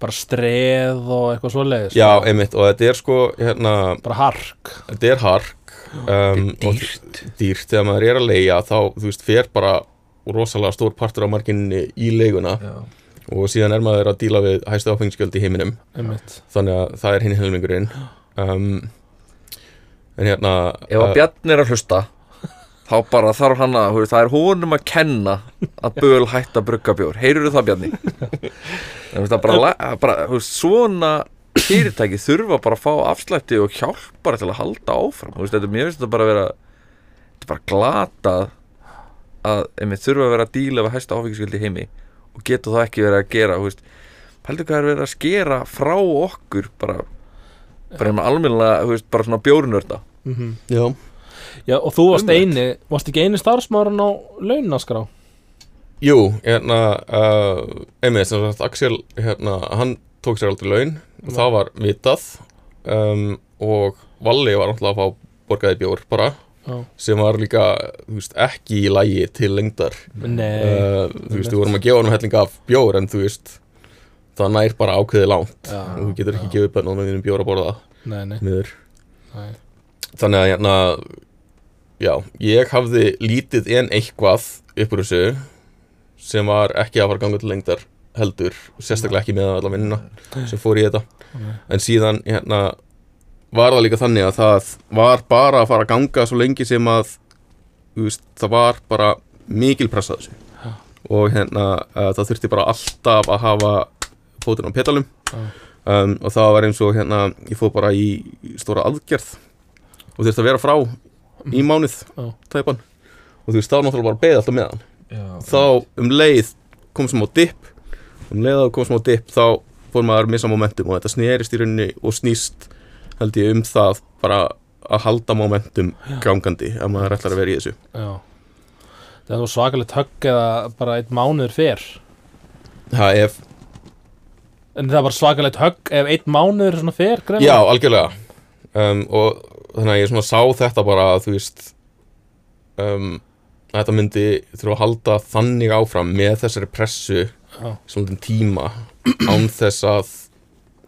bara streð og eitthvað svoleiðis Já, einmitt, og þetta er sko hérna, Bara hark. þetta er hark um, Þetta er dýrt. dýrt, þegar maður er að leia þá, þú veist, fer bara rosalega stór partur á marginni í leiguna Já. og síðan er maður að díla við hæstu áfengisgjöld í heiminum. Einmitt. þannig að það er hinn helmingurinn. Um, en hérna Ef að Bjarn er að hlusta þá bara þarf hann að, veist, það er honum að kenna að böl hætta að brugga bjór heyrur það Bjarni? Þú veist, það bara, la- bara þú veist, svona fyrirtæki þurfa bara að fá afslætti og hjálp bara til að halda áfram. Veist, þetta, mér finnst þetta bara að vera þetta er bara glatað að einmitt þurfa að vera að díla við hæsta áfengisköldi í heimi og geta það ekki verið að gera veist, heldur hvað er verið að skera frá okkur bara bara þú veist, bara svona bjórnörda. Mm Já, Já, og þú varst Umrætt. eini Varst ekki eini starfsmáðurinn á launaskrá? Jú, hérna uh, einmitt, sem sagt, Axel hérna, hann tók sér aldrei laun og það var vitað um, og Valli var náttúrulega að fá borgaði bjór bara Já. sem var líka, þú veist, ekki í lægi til lengdar. Nei, uh, þú veist, við vorum að gefa honum helling af bjór en þú veist, það nær bara ákveði langt. Já, og þú getur ekki gefið bennum með þínum bjór að borða nei, nei, miður nei. þannig að hérna já, ég hafði lítið en eitthvað uppur þessu sem var ekki að fara ganga til lengdar heldur, sérstaklega ekki með alla vinnina sem fór í þetta. En síðan hérna var það líka þannig að það var bara að fara að ganga svo lengi sem að veist, það var bara mikil pressa á þessu. Og hérna uh, það þurfti bara alltaf að hafa fótinn á petalum um, og það var eins og hérna ég fóð bara í stóra aðgerð og þurfti að vera frá í mánuð Já. tæpan. Og þú veist þá náttúrulega bara beðið alltaf með hann. Já, þá um leið kom smá dip um leið að kom smá dip þá fór maður að missa momentum og þetta snerist í rauninni og snýst held ég um það bara að halda momentum gangandi ef maður ætlar að vera í þessu. Já. Það er nú svakalegt högg eða bara einn mánuður fer það ef, En það var svakalegt högg ef einn mánuður greinilega? já, algjörlega. Um, og þannig að ég svona sá þetta bara að þú veist um, að þetta myndi þurfa að halda þannig áfram með þessari pressu Já. svolítið tíma án þess að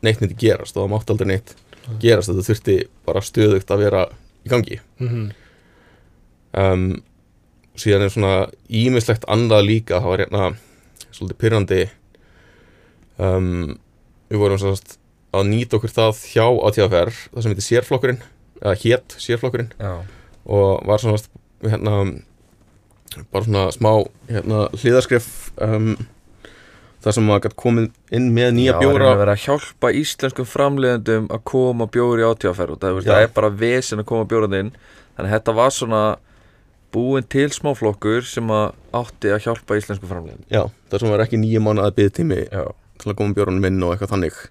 neitt myndi gerast og það mátti aldrei neitt gerast. Þetta þurfti bara stöðugt að vera í gangi. Mhm. um, síðan er svona ímislegt annað líka. Það var hérna svolítið pyrrandi um, við vorum svona að nýta okkur það hjá átíðaferð það sem heitir sérflokkurinn eða hét sérflokkurinn. Já, og var svona hérna bara svona smá hérna, hliðarskref um, þar sem maður gætt komið inn með nýja já bjóra. að vera að hjálpa íslenskum framleiðendum að koma bjóri átíðaferð. Og það, veist, Já. það er bara vesen að koma bjórandi inn. Þannig að þetta var svona búin til smáflokkur sem að átti að hjálpa íslenskum framleiðendum. Já, það sem var ekki nýja mánuða byggtími Já, til að koma bjórunum inn og eitthvað þannig.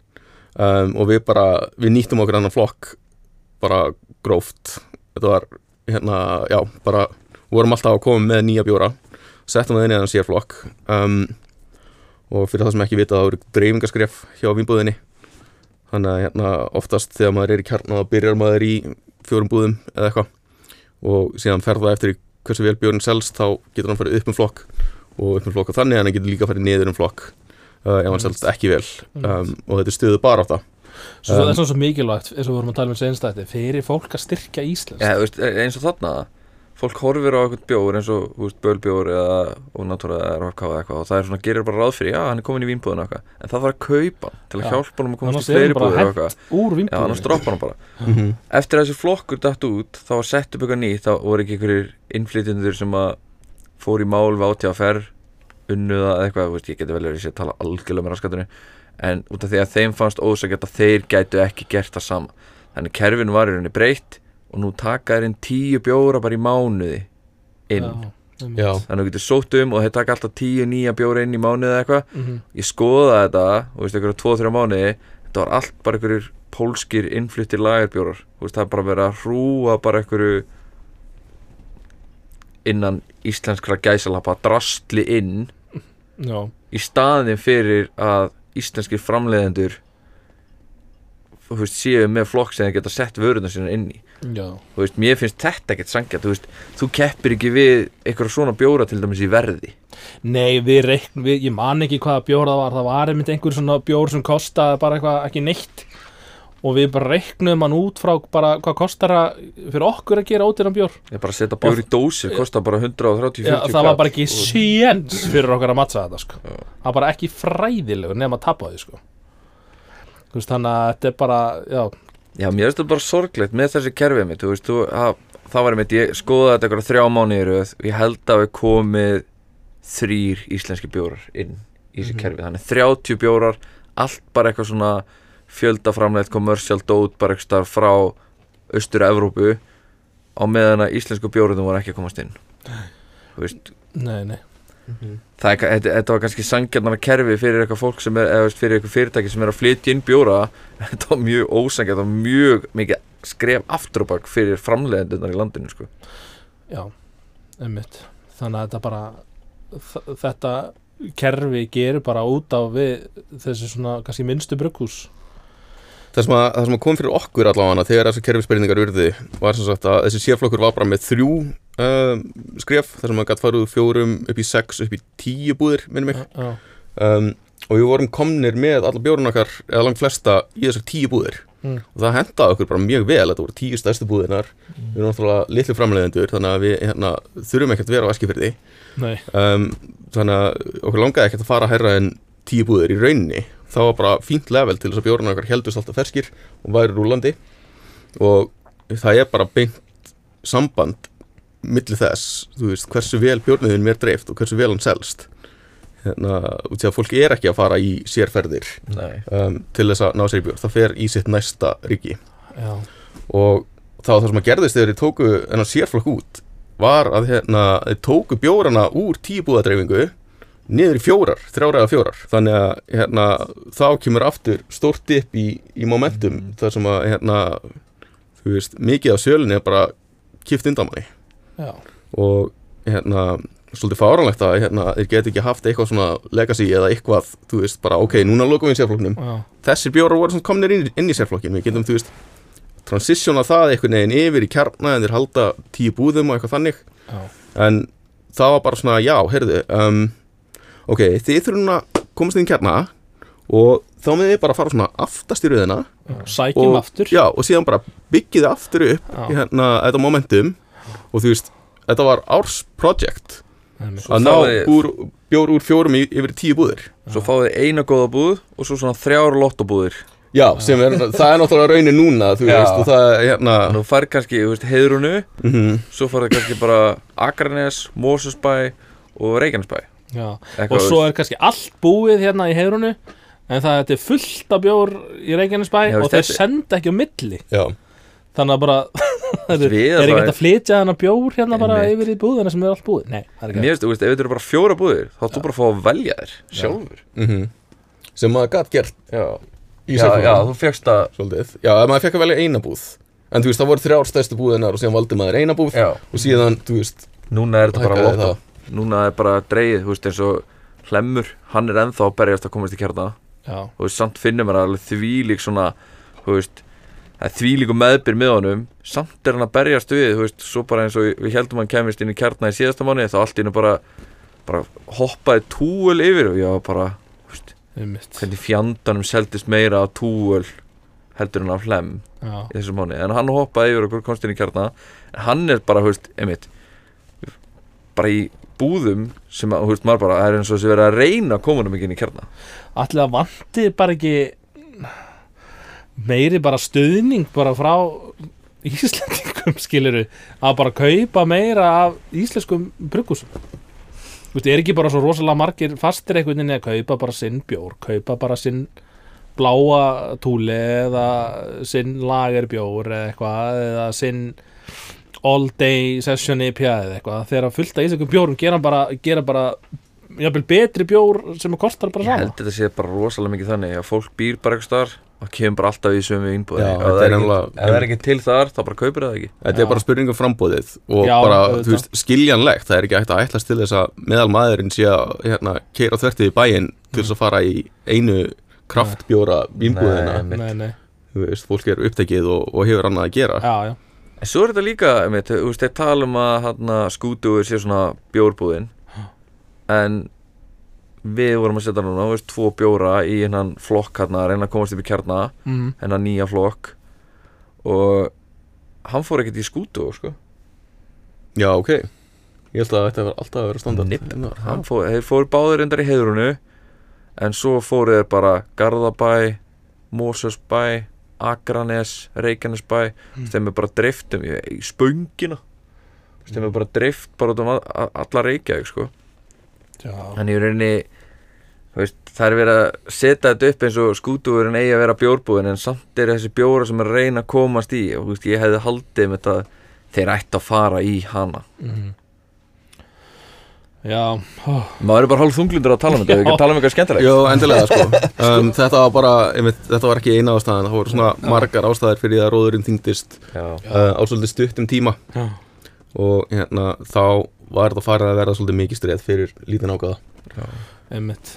Um, og við bara, við nýttum okkur annan flokk bara gróft. Þetta var, hérna, já, bara vorum alltaf að koma með nýja bjóra settum það inn í þannig sérflokk um, og fyrir það sem ekki vita það voru dreifingaskref hjá vínbúðinni. Þannig að hérna, oftast þegar maður er í kjarna þá byrjar maður í fjórum búðum eða eitthvað. Og síðan fer það eftir hversu vel bjórinn selst þá getur hann farið upp um flokk og upp um flokk og þannig að hann getur líka farið niður um flokk uh, ef hann selst ekki vel. Um, og þetta stuðu bara á það Svo það Um, er svona svo mikilvægt eins og við vorum að tala um þessu einstætti fyrir fólk að styrkja Íslands ja, veist, eins og þarna fólk horfir á eitthvað bjór eins og veist, bölbjór eða ónatúra eða eitthvað og það er svona, gerir bara ráð fyrir, já, hann er komin í vínbúðinu eitthvað en það þarf að kaupa hann til að Já. hjálpa hann að komast í fleiri hann bara búður og hent eitthvað. úr Já, vinnbúðinu droppa hann bara. Mm -hmm. Eftir að þessi flokkur datt út þá var sett upp eitthvað nýtt þá voru ekki einhverjir innflytjendur sem að fór í mál unnuða eða eitthvað, veist, en út af því að þeim fannst ósækjart að þeir gætu ekki gert það sama. Þannig kerfin var í rauninni breytt og nú taka þeir inn tíu bjóra bara í mánuði inn. Um, Já, þannig að þú getur sótt um og þeir taka alltaf tíu nýja bjóra inn í mánuði eða eitthvað. Mhm. ég skoðaði þetta, þú veist, einhverja tvo, þrjá mánuði þetta var allt bara einhverjir pólskir innflyttir lagerbjórar, veist, það er bara verið að hrúa bara einhverju innan íslenskra gæsalappa drastli inn Já, í staðin fyrir að íslenskir framleiðendur þú veist, séu með flokk sem þeir geta sett vöruna sína inn í. Já, þú veist, mér finnst þetta ekkert sangjart þú veist, þú keppir ekki við einhverja svona bjóra til dæmis í verði. Nei, við reiknum, við, ég man ekki hvaða bjór það var, það var einmitt einhver svona bjór sem kostaði bara eitthvað ekki neitt og við bara reiknum hann út frá bara hvað kostar það fyrir okkur að gera ódýran bjór ég bara setja bjór í dósi, kostar bara 130 Já, 40 það var bara ekki séns fyrir okkar að mattsa þetta sko. Já. það var bara ekki fræðilegur nema að tapa því sko. Þannig að þetta er bara já, Já, mér finnst þetta bara sorglegt með þessi kerfið mitt, þú veist, þú, að, það var einmitt, ég skoðaði þetta eitthvað þrjá mánuðir og ég held að við komið þrýr íslenski bjórar inn í þessi Mhm. kerfið, þannig 30 bjórar, allt bara eitthvað svona fjöldaframleitt commercial dót bara eitthvað frá austur-Evrópu á meðan að íslensku bjórundum voru ekki að komast inn. Nei, nei. Það er, þetta, þetta var kannski sangjarnara kerfi fyrir eitthvað fólk sem er, eða þú veist, fyrir eitthvað fyrirtæki sem er að flytja inn bjóra. Þetta var mjög ósangjarn, þetta var mjög mikið skref aftur og bak fyrir framleiðendunar í landinu sko. Já, einmitt. Þannig að þetta bara þetta kerfi gerir bara út á við þessi svona kannski minnstu brugghús það sem, að, það sem að kom fyrir okkur allavega þegar þessar kerfisbreyningar urði var sem sagt að þessi sérflokkur var bara með þrjú um, skref þar sem maður gætt farið úr fjórum upp í sex upp í tíu búðir, minnum mig. Já, um, og við vorum komnir með alla bjórun okkar eða langt flesta í þessar tíu búðir. Mm. og það hendaði okkur bara mjög vel þetta voru tíu stærstu búðirnar. Við erum náttúrulega litlu framleiðendur þannig að við hérna, þurfum ekkert að vera á eskifyrði um, þannig að okkur langaði ekkert að fara að herra en tíu búðir í rauninni það var bara fínt level til þess að bjórun okkar heldust alltaf ferskir og væri rúlandi og það er bara beint samband milli þess, þú veist, hversu vel bjórniðin mér dreift og hversu vel hann selst. Hérna, út í að fólk er ekki að fara í sérferðir um, til þess að ná sér í bjór, það fer í sitt næsta ríki. Já, og þá það sem að gerðist þegar þeir tóku sérflokk út var að hérna, þeir tóku bjórana úr tíbúðadreifingu niður í fjórar, þrjára eða fjórar. Þannig að hérna, þá kemur aftur stórt dip í, í momentum þar sem að hérna, þú veist, mikið af sjölinni er bara kipt undan manni. Já, og hérna svolítið fáranlegt að hérna, þeir geti ekki haft eitthvað svona legacy eða eitthvað, þú veist, bara ok, núna lokum við sérflokknum. Já, þessir bjórar voru komnir inn, inn í sérflokkin við getum, þú veist, transitiona það einhvern veginn yfir í kjarna en þeir halda tíu búðum og eitthvað þannig. Já, en það var bara svona, já, heyrðu um, ok, þið þurfum að komast inn í kjarna og þá með þið bara fara svona aftast í rauðina já. sækjum og, aftur já, og síðan bara byggið aftur upp Já. í hérna, þetta momentum og þú veist, þetta var árs project Einmitt. að ná fáið- úr, bjór úr fjórum í, yfir tíu búðir Svo fáið eina góða búð og svo svona þrjár lottobúðir já, sem er, það er náttúrulega raunin núna þú Já. veist, og það er hérna Nú fær kannski, þú veist, heiðrunu mm Svo farið kannski bara Akranes, Mosesbæ og Reykjanesbæ og svo er kannski allt búið hérna í heyrunu en það er fullt af bjór í Reykjanesbæ og þeir þetta- senda ekki á milli. Já, þannig að bara er, er ekki hægt að flytja þennan bjór hérna bara Einmitt. yfir í búðina sem er allt búið? Nei, það er Mér ekki veist, ef þetta eru bara fjóra búðir þá þú bara að fá að velja þér sjálfur. Mm sem maður gætt gert Já, í já, já þú fegst að svolítið, já, maður fekk að velja eina búð. En þú veist, það voru þrjár stærstu búðinar og síðan valdi maður eina búð Já, og síðan, þú veist, núna er þetta bara það Núna er bara dreigið, þú veist, eins og Hlemmur, hann er ennþá að berjast að komast í kjarna. Já, og samt finnum maður alveg þvílík svona, þú veist þvílíku meðbyr með honum. Samt er hann að berjast við, þú veist, svo bara eins og við heldum hann kemist inn í kjarna í síðasta mánu þá allt í hennu bara, bara hoppaði túöl yfir og ég var bara þú veist, hvernig fjandanum seldist meira af túöl heldur en af hlem Já, í þessu mánu, en hann hoppaði yfir okkur komst inn í kjarna, en hann er bara, þú veist, einmitt bara í búðum sem að, þú veist, maður bara, það er eins og þessi verið að reyna að koma hann ekki inn í kjarna. Allir að vanti bara ekki meiri bara stuðning bara frá Íslendingum skiliru að bara kaupa meira af íslenskum brugghúsum? Þú veist, er ekki bara svo rosalega margir fastir einhvern veginn að kaupa bara sinn bjór kaupa bara sinn bláa túli eða sinn lagerbjór eða eitthvað eða sinn all day session IPA eða eitthvað. Þegar fullt af íslenskum bjórum gera bara, gera bara jafnvel betri bjór sem kostar bara Ég sama. held þetta sé bara rosalega mikið þannig að fólk býr bara eitthvað starf og kemur bara alltaf í sömu innbúði ef það er er, ekki, til þar þá bara kaupir það ekki. Þetta Já. er bara spurning um frambóðið og Já, bara, þú veist, skiljanlegt. Það er ekki hægt að ætlast til þess að meðal maðurinn sé að hérna, keira þvertið í bæinn til þess að fara í einu kraftbjóra vínbúðina Nei, nei, nei, þú veist, fólk er upptekið og, og hefur annað að gera. Já, já En svo er þetta líka, einmitt, þú veist, þeir tala um að hana, skútuður sé svona bjórbúðin. En við vorum að setja núna, þú veist, tvo bjóra í hennan flokk hérna, að reyna að komast upp í kjarna mm. hennan nýja flokk. Og hann fór ekkert í skútu, sko. Já, ok. Ég held að þetta var alltaf að vera standard. Nipp. Hann fór, þeir fóru báður endar í heiðrunu en svo fóru þeir bara Garðabæ, Mosesbæ Akranes, Reykjanesbæ mm. þeim er bara dreiftum í, í spöngina þeim er bara dreift bara út um a- a- alla Reykjavík sko. þannig rauninni þú veist, það er verið að setja þetta upp eins og skútúurinn eigi að vera bjórbúðin en samt er þessi bjóra sem er að reyna að komast í og veist, ég hefði haldið með þetta þeir ætti að fara í hana Mm. Já. Ó, maður er bara hálf þunglindur að tala um þetta, við ekki að tala um eitthvað skemmtilegt. Jó, endilega sko. Um, Þetta var bara, einmitt, þetta var ekki eina ástæðan. Það voru svona margar ástæðir fyrir því að róðurinn þyngdist Já. uh, á svolítið stuttum tíma. Já, og hérna, þá var þetta farið að verða svolítið mikið streð fyrir lítinn ákvæða einmitt.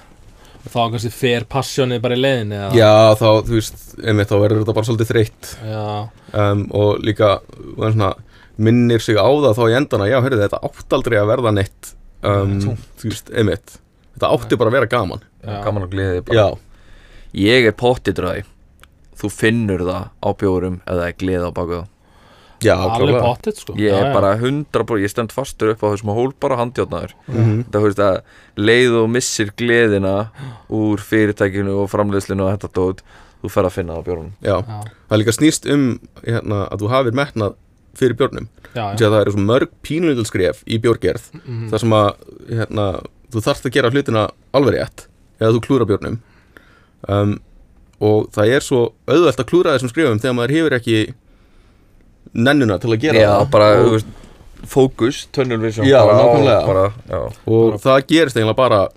Þá kannski fer passjónið bara í leiðinni eða? Já, þá, þú veist, einmitt, þá verður þetta bara svolítið þreytt. Um, og líka svona, minnir sig á það þá í endana, já, heyrðu, þetta átt aldrei að verða neitt um, þú veist, einmitt. Þetta átti bara að vera gaman. Já. gaman og gleði bara. Já, Ég er pottidraði Þú finnur það á bjórum ef það er gleði á baku það. Já, Alveg klálega pottit sko. Ég er já. bara hundra búr, ég stend fastur upp á þessum hól bara handjátnaður Mhm. Það veist að leið og missir gleðina úr fyrirtækinu og framleiðslinu og þetta dót Þú fer að finna það á bjórunum Já, Já, það líka snýst um hérna, að þú hafir metnað fyrir að það eru svo mörg pínulítilskref í bjórgerð Mhm. þar sem að hérna, þú þarft að gera hlutina alveg rétt eða þú klúra bjórnum um, og það er svo auðvelt að klúra þessum skrifum þegar maður hefur ekki nennuna til að gera Já, það bara, og, þú veist, fókus, tunnel vision Já, bara, nákvæmlega. og bara, já. og það gerist eiginlega bara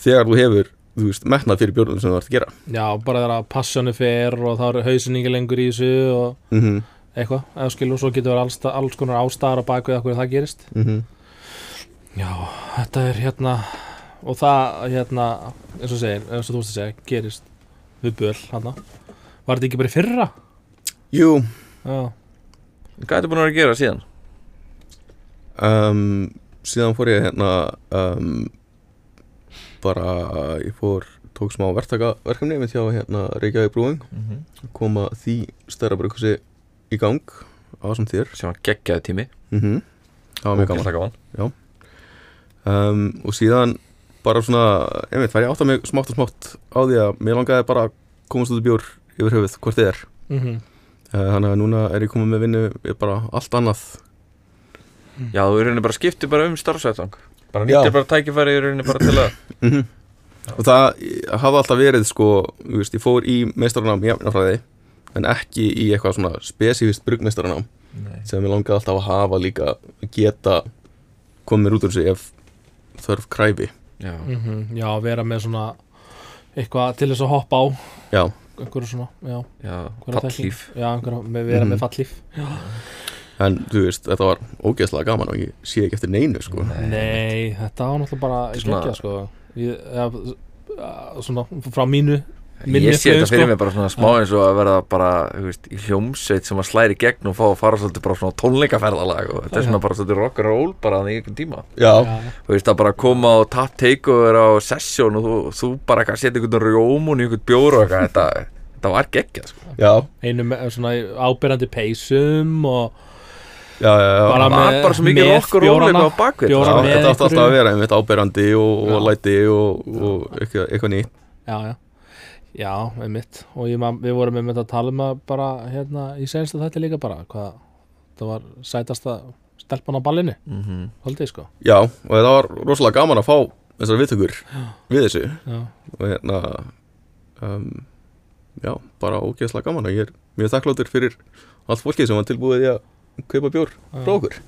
þegar þú hefur þú veist, metnað fyrir bjórnum sem þú ert að gera já, bara þegar að passjónið fer og þá er hausin ekki lengur í þessu og mm -hmm. Eitthvað, eða skilur, svo getur verið alls, alls konar ástæðar á baku eða hverju það gerist Mm Já, þetta er hérna og það hérna eins og segir, eins og þú veist að segja, gerist við böl, hérna Var þetta ekki bara í fyrra? Jú, Já, Hvað er þetta búin að vera að gera síðan? um, síðan fór ég hérna um, bara ég fór, tók smá verktaka verkefni með hjá hérna Reykjavík Brúing Mm -hmm. koma því stærra brukusi í gang á sem þér Sem var geggjaði tími. Mm það var mjög gaman. gaman. Um, og síðan bara svona, einmitt, fær ég átt að mig smátt og smátt á því að mér langaði bara að komast út í bjór yfir höfuð hvort þið er. Mm uh, þannig að núna er ég komið með vinnu við bara allt annað. Já, þú í rauninni bara skipti bara um starfsætlang Bara Já. nýttir bara tækifæri í rauninni bara til að mm og það hafa alltaf verið sko, þú veist, ég fór í meistarunám í jafnafræði en ekki í eitthvað svona spesifist brugmeistarunám Nei. sem ég langaði alltaf að hafa líka geta komið út úr þessu ef þörf kræfi. Já, -hmm. Já, vera með svona eitthvað til þess að hoppa á. Já, einhverju svona, já, já, þekking. Já, einhverju, með vera Mhm. með fallíf en þú veist, þetta var ógeðslega gaman og ég sé ekki eftir neinu sko. Nei, þetta var náttúrulega bara Svona- geggja, sko. Ég, ja, Svona frá mínu Ég sé þetta fyrir sko. mig bara svona smá eins og að verða bara, þú veist, í hljómsveit sem að slæri gegn og fá að fara svolítið bara svona tónleikaferðalag og þetta er svona bara svolítið rock'n'roll bara þannig í einhvern tíma. Já, Þú veist, að bara koma og tap takeover á session og þú, þú bara eitthvað setja einhvern rjómun í einhvern bjór og eitthvað þetta, þetta var geggjað, sko. Já, einu með svona ábyrjandi peysum og já, já, já. Bara Það var bara svo mikið rock'n'roll bjórana. eitthvað á bakvið. Þetta átti alltaf að vera einmitt áberandi og, og læti og, og eitthvað, eitthvað nýtt Já, einmitt. Og ég, man- við vorum einmitt að tala um að bara hérna í senstu þetta líka bara hvað það var sætasta stelpan á ballinu, mm -hmm. holdið sko. Já, og það var rosalega gaman að fá þessar viðtökur við þessu. Já, og hérna um, já, bara ógeðslega gaman og ég er mjög þakkláttur fyrir allt fólkið sem var tilbúið í að kaupa bjór frá okkur.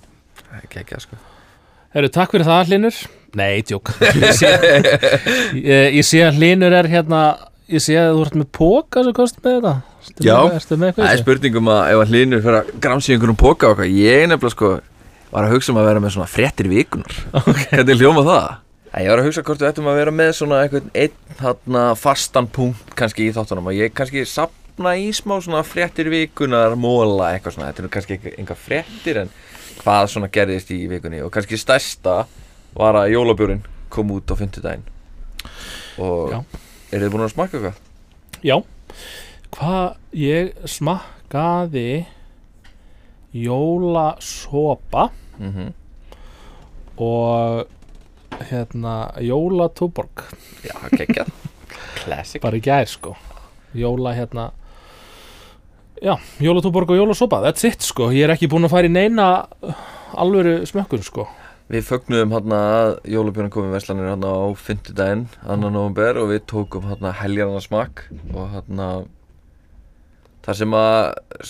Geggjað, sko. Herru, takk fyrir það, Hlinur Nei, tjók Ég sé, ég, ég sé að Hlinur er hérna Ég sé að þú ert með póka sem kost með þetta. Ertu Já. með, Það er spurningum að ef að hlinur fyrir að gramsi einhverjum póka og eitthvað Ég nefnilega sko var að hugsa um að vera með svona fréttir vikunar Hvernig hljóma það? Ég var að hugsa hvort við ættum að vera með svona einhvern einn þarna fastan punkt kannski í þáttunum og ég kannski sapna í smá svona fréttir vikunar móla eitthvað svona, þetta er kannski einhver fréttir en hvað svona gerðist í vikunni. Og kannski stærsta var að jólabjörn kom út á fimmtudaginn. Og Já. Eru þið búin að smakka eitthvað? Já. Hvað ég smakkaði Jólasopa Mm Og hérna Jólatúborg. Já, geggjað. Classic. Bara í gær sko. Jóla hérna Já, Jólatúborg og Jólasopa That's it sko, ég er ekki búinn að fara í neina Alvöru smökkun sko Við fögnuðum hérna að jólabjörn komið verslanir hérna á fimmtudaginn, annan november og við tókum hérna heljarna smakk og hérna það sem að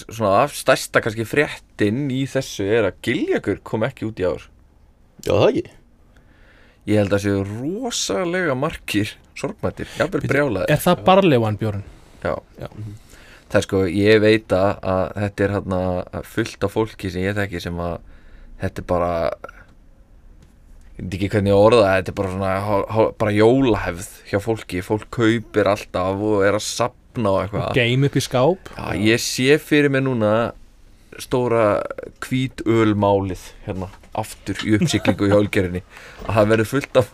svona af stærsta kannski fréttin í þessu er að Giljagur kom ekki út í ár. Já, það ekki Ég held að séu rosalega margir sorgmættir, jafnvel brjálaðir. Er það barlevan bjórn? Já. Já. Það er sko, ég veit að, að þetta er hérna fullt af fólki sem ég þekki sem að þetta er bara veit ekki hvernig ég orða þetta er bara svona bara jólahefð hjá fólki. Fólk kaupir alltaf og er að sapna og eitthvað. Game upp í skáp. Já, ég sé fyrir mig núna stóra hvítölmálið hérna, aftur í uppsiklingu í hálgerinni að það verður fullt af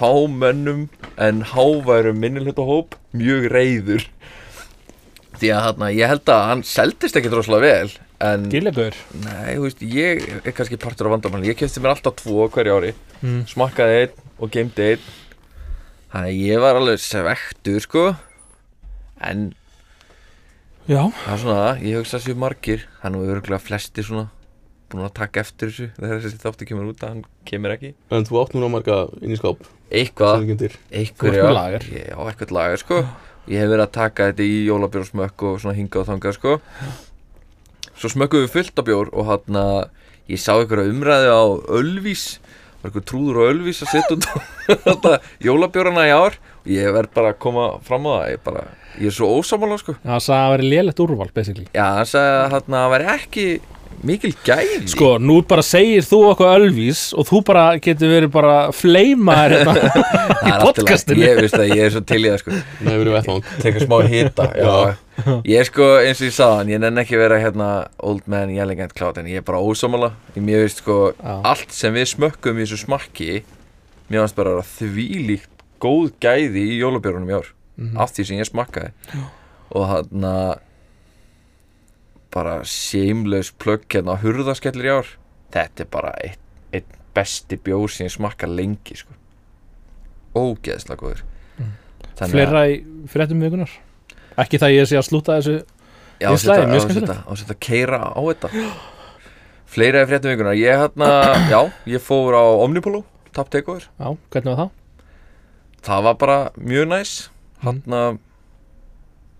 fámönnum en háværum minnilhjótt hóp mjög reyður því að hérna, ég held að hann seldist ekki droslega vel en Gillegur nei, þú veist, ég er kannski partur af vandamann ég kefti mér alltaf tvo hverju ári. Mm. smakkaði einn og geimdi einn. Þannig að ég var alveg svektur sko. En Já, Það er svona, ég hugsa séu margir. Það er nú örgulega flestir svona Búin að taka eftir þessu Þegar þessi þáttu kemur út að hann kemur ekki. En þú átt núna marga inn í skáp Eitthvað, eitthvað lager. Já, eitthvað lager sko. Ég hef verið að taka þetta í jólabjórsmökk og svona hingað og þangað sko Svo smökkum við fullt af bjór og hann að ég sá einhverja umræði á Ölvís. Var einhver trúður á Ölvís að setja út þetta jólabjórana í ár. Og ég verð bara að koma fram á það ég, bara, ég er svo ósamála sko. Það sagði að vera lélegt úrval basically. Já, hann sagði að þarna væri ekki mikil gæði. Sko, nú bara segir þú okkur ölvís og þú bara getur verið bara fleimaður hérna Það í er podcastinu. Ég veist að ég er svo til í það sko. Tekur smá hita Já. Ég er sko, eins og ég sagði Ég nenn ekki að vera hérna Old man yelling at cloud En ég er bara ósámála Mér veist sko Já. Allt sem við smökkum í þessu smakki Mér fannst bara að þvílíkt góð gæði í jólabjörunum í ár. Mhm. Af því sem ég smakkaði. Og hann Bara shameless plug hérna Hurðaskellir í ár. Þetta er bara eitt, eitt besti bjór sem ég smakka lengi sko. Ógeðslega góður. Mm. Fleira í fréttum vikunar Ekki það ég sé að slúta þessu Já, á setja að keira á þetta. Fleira í fréttum vikuna Ég hérna, já, ég fór á Omnipolo Tap takeover Já, hvernig var það? Það var bara mjög næs Mm. Hanna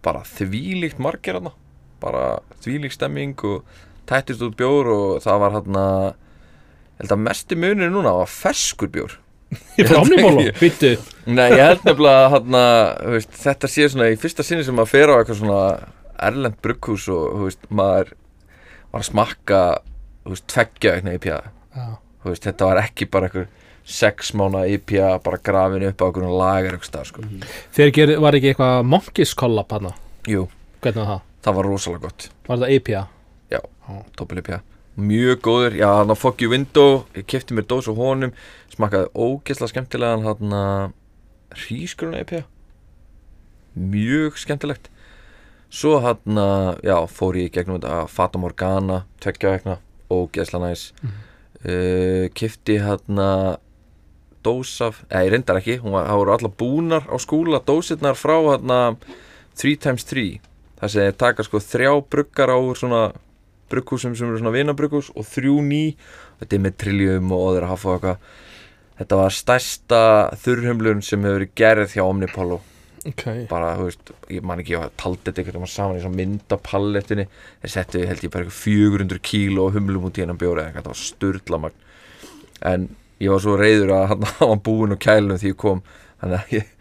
Bara þvílíkt margir hann Bara þvílíkt stemming og tættist út bjór og það var hann Ég held að mesti munir núna var ferskur bjór. Ég fyrir omnibólu, býttu Nei, ég held nefnilega hann veist, þetta sé svona í fyrsta sinni sem maður fer á eitthvað svona erlend brugghús og veist, maður var að smakka veist, tveggja eitthvað Já, Þú veist, þetta var ekki bara eitthvað sex mánu IPA bara grafin upp á einhvern lagar eitthvað stað sko. Þegar ger, var ekki eitthvað Monkeys kollab hana Jú, Hvernig var það? Það var rosalega gott. Var þetta APA? Toppil IPA Mjög góður, já hann á Foggy Window. Ég kefti mér dós á honum. Smakkaði ógeðslega skemmtilegan hann að hrísgruna IPA mjög skemmtilegt. Svo hann að, já, fór ég gegnum þetta Fata Morgana, tveggja vegna. Ógeðslega næs. Mm. uh, kefti hann að dós af, eða ég reyndar ekki. Hún var, það voru allar búnar á skúla dósirnar frá hann að 3x3 þar sem þeir taka sko þrjá bruggar á svona brugghúsum sem eru svona vinabrughús og þrjú ný. Þetta er með triljum og öðru hafa og eitthvað. Þetta var stærsta þurrhumlun sem hefur verið gerð hjá Omnipollo. Ok. Bara, þú veist, ég man ekki að taldi þetta veginn saman í svona myndapallettinni þeir settu, held ég, bara eitthvað 400 kíló og humlum út í hennan bjóri eða eitthvað, þetta var sturlamagn en ég var svo reyður að hann var búinn á kælunum því ég kom. Þannig að ég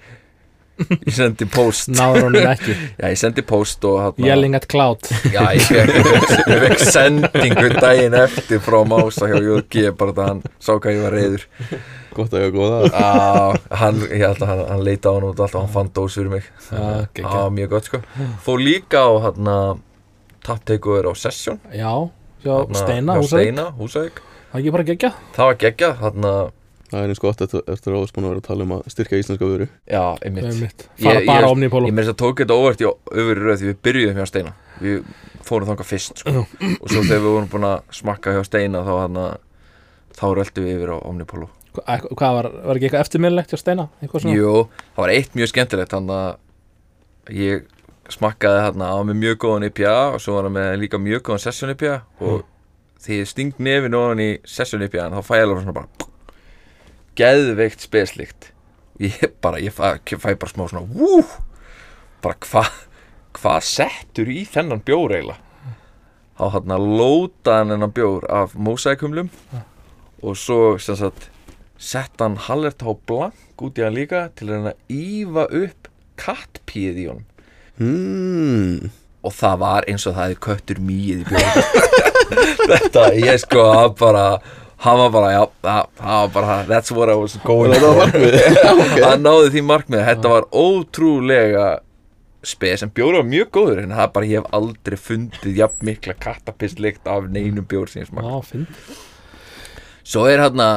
ég sendi post. Náður honum ekki. Já, ég sendi post og hann Yelling at cloud. Já, ég fekk, ég fekk sendingu daginn eftir frá Mása hjá JG bara það hann sá hvað ég var reyður Gott að ég var góða. Á, hann, ég held að hann, hann leita á hann út alltaf, hann fann dós fyrir mig. Geggjað. Á, mjög gott sko. Fór líka á hann að tapteikuður á Session. Já, já, þarna Steina, hjá Steina, Húsavík. Það er ekki bara gegja Það var geggjað, hann að Það er eins gott eftir, að búin að vera að tala um að styrka íslenska vöru Já, einmitt Einmitt. Fara Ég- bara ég- omnipólu Ég með þess að tók þetta óvart í öfri röð því við byrjuðum hjá Steina Við fórum þangað fyrst sko. og svo þegar við vorum búin að smakka hjá Steina þá hann að þá röldu við yfir á Omnipolo Hva- Hvað var, var ekki eitthvað eftirminnilegt hjá Steina? Eitthvað svona? Jú, það var eitt mjög skemmtilegt hann að ég smakkaði hann að á með mjög góðan IPA og svo var hann með líka mjög góðan session IPA og því ég sting nefin ofan í session IPA þá fæ ég alveg svona bara geðveikt speslikt ég bara, ég fæ, ég fæ bara smá svona wú, bara hvað hvað settur í þennan bjór eiginlega? Þá hann að lóta hann þennan bjór af mósækumlum og svo sem sagt sett hann halvert á blank út í hann líka til að ífa upp kattpíð í honum. Hmm. og það var eins og það hefði köttur mýið í björn þetta, ég sko bara hann var bara, já, það var bara that's what I was going var markmið hann náði því markmið, þetta var ótrúlega spes, en bjóri var mjög góður en það er bara, ég hef aldrei fundið jafn mikla kattapistlikt af neinum bjór sem ég finn Svo er hérna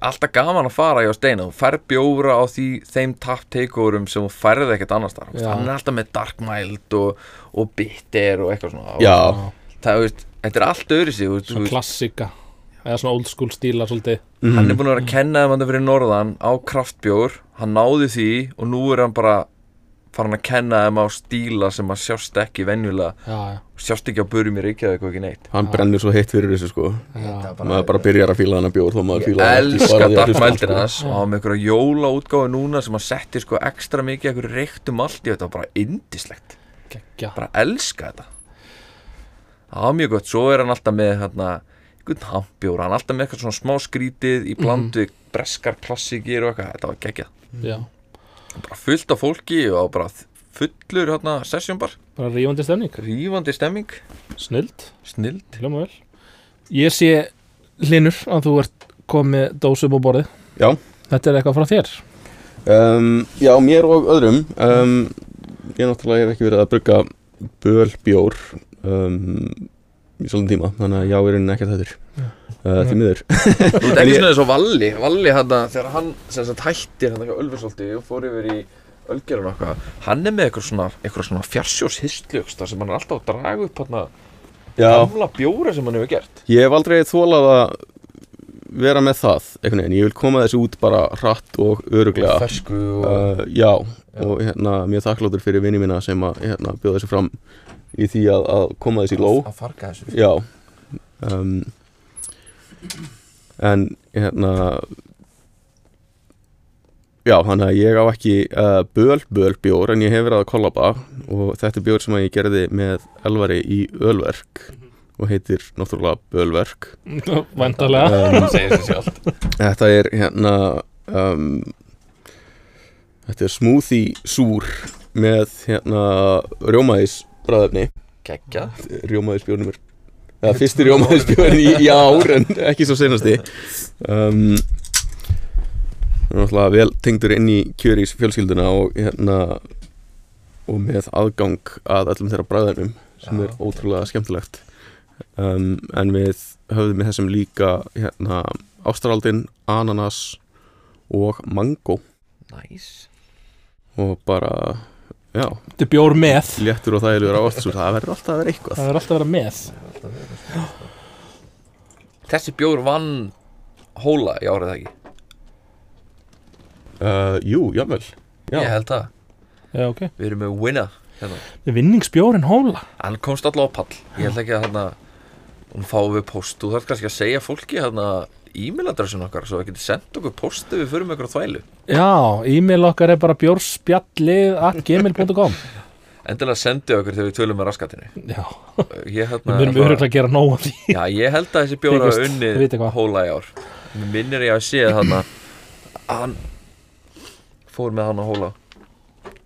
alltaf gaman að fara hjá Steina. Þú færð bjóra á því, þeim tap takeoverum sem þú færði ekkert annars þar hann er alltaf með dark mild og, og bitter og eitthvað svona. Já, það, veist, þetta er allt öðru sig Svona klassika Eða svona old school stíla svolítið. Mhm. hann er búin að vera að kenna þeim hann fyrir norðan á kraftbjór. Hann náði því og nú er hann bara farin að kenna þeim á stíla sem að sjást ekki venjulega. Já, já, sjást ekki á börum í Reykjavík og ekki neitt. Hann brennur svo heitt fyrir þessu sko. Já. Maður bara byrjar að fíla hana bjór þó maður Ég fíla hann ekki elska bara því að Dark hlusta, Mildina sko. þess og hann með einhverja jólaútgáfi núna sem hann setti sko ekstra mikið einhverju reyktum allt í þetta. Var bara indislegt Gekkja bara elska þetta. Það var mjög gott, svo er hann alltaf með hérna, einhvern hampjóra, hann er alltaf með eitthvað svona smá skrítið í blandu breskar klassikir og eitthvað, þetta var geggjað. Já, bara fullt af fólki og bara fullur hérna sessjónbar, bara rífandi stemning rífandi stemming. Snild, snild, hljóma vel. Ég sé hlinur að þú ert komið dósum á borðið. Já. Þetta er eitthvað frá þér. Um, Já, mér og öðrum. Um, Ég náttúrulega hef ekki verið að brugga böl bjór um, í svolítið tíma þannig að já, er rauninni ekkert þetta uh, því miður. Þú svona eins og Valli. Valli hérna, þegar hann sem sagt hættir hérna hjá Ölfursólti og fór yfir í Ölgerun og eitthvað, hann er með eitthvað svona, eitthvað svona fjarsjós histlugsta sem hann er alltaf að draga upp hérna Já, gamla bjóra sem hann hefur gert. Ég hef aldrei þólað að vera með það einhvern veginn, ég vil koma þessu út bara hratt og öruglega fersku og uh, Já, og hérna mjög þakkláttur fyrir vinni mína sem að hérna, bjóða þessu fram í því að, að koma þessu í ló að farga þessu Já. Um, En hérna Já, þannig að ég á ekki uh, böl, böl bjór en ég hef verið að kollaba og þetta er bjór sem að ég gerði með elvari í ölverk og heitir náttúrulega bölverk. Væntalega um, Þetta er hérna um, Þetta er smoothie súr með hérna rjómaðis bræðefni geggja rjómaðisbjórnum er eða fyrsti rjómaðisbjórn í, í ár en ekki svo senasti um, náttúrulega vel tengdur inn í kjörís fjölskylduna og hérna og með aðgang að öllum þeirra bræðinum sem Já. er ótrúlega skemmtilegt. Um, en við höfðum með þessum líka hérna ástraldin, ananas og mango. Næs og bara já, Þetta er bjór með. Léttur og þægilegur á ástasúr það verður alltaf að vera eitthvað. Það er alltaf að vera með. Þessi bjór vann hóla í árið það ekki? Uh, Jú, jável Já. ég held það. Já, ok. Við erum með winner hérna. Þetta er vinningsbjórin hóla. Hann komst allavega á pall. Ég held ekki að hérna hún fáum við post. Þú þarf kannski að segja fólki hérna e-mailadressun okkar svo það getur sendt okkur post ef við förum með okkur á þvælu. Já, e-mail okkar er bara bjórspjallið at gmail.com endilega sendi okkur þegar við tölum með raskatinu. Já, ég, við hérna, myndum öruglega að gera nóg af því. Já, ég held að þessi bjóra unni hóla í ár. Minnir ég að sé þarna að hann fór með hann að hóla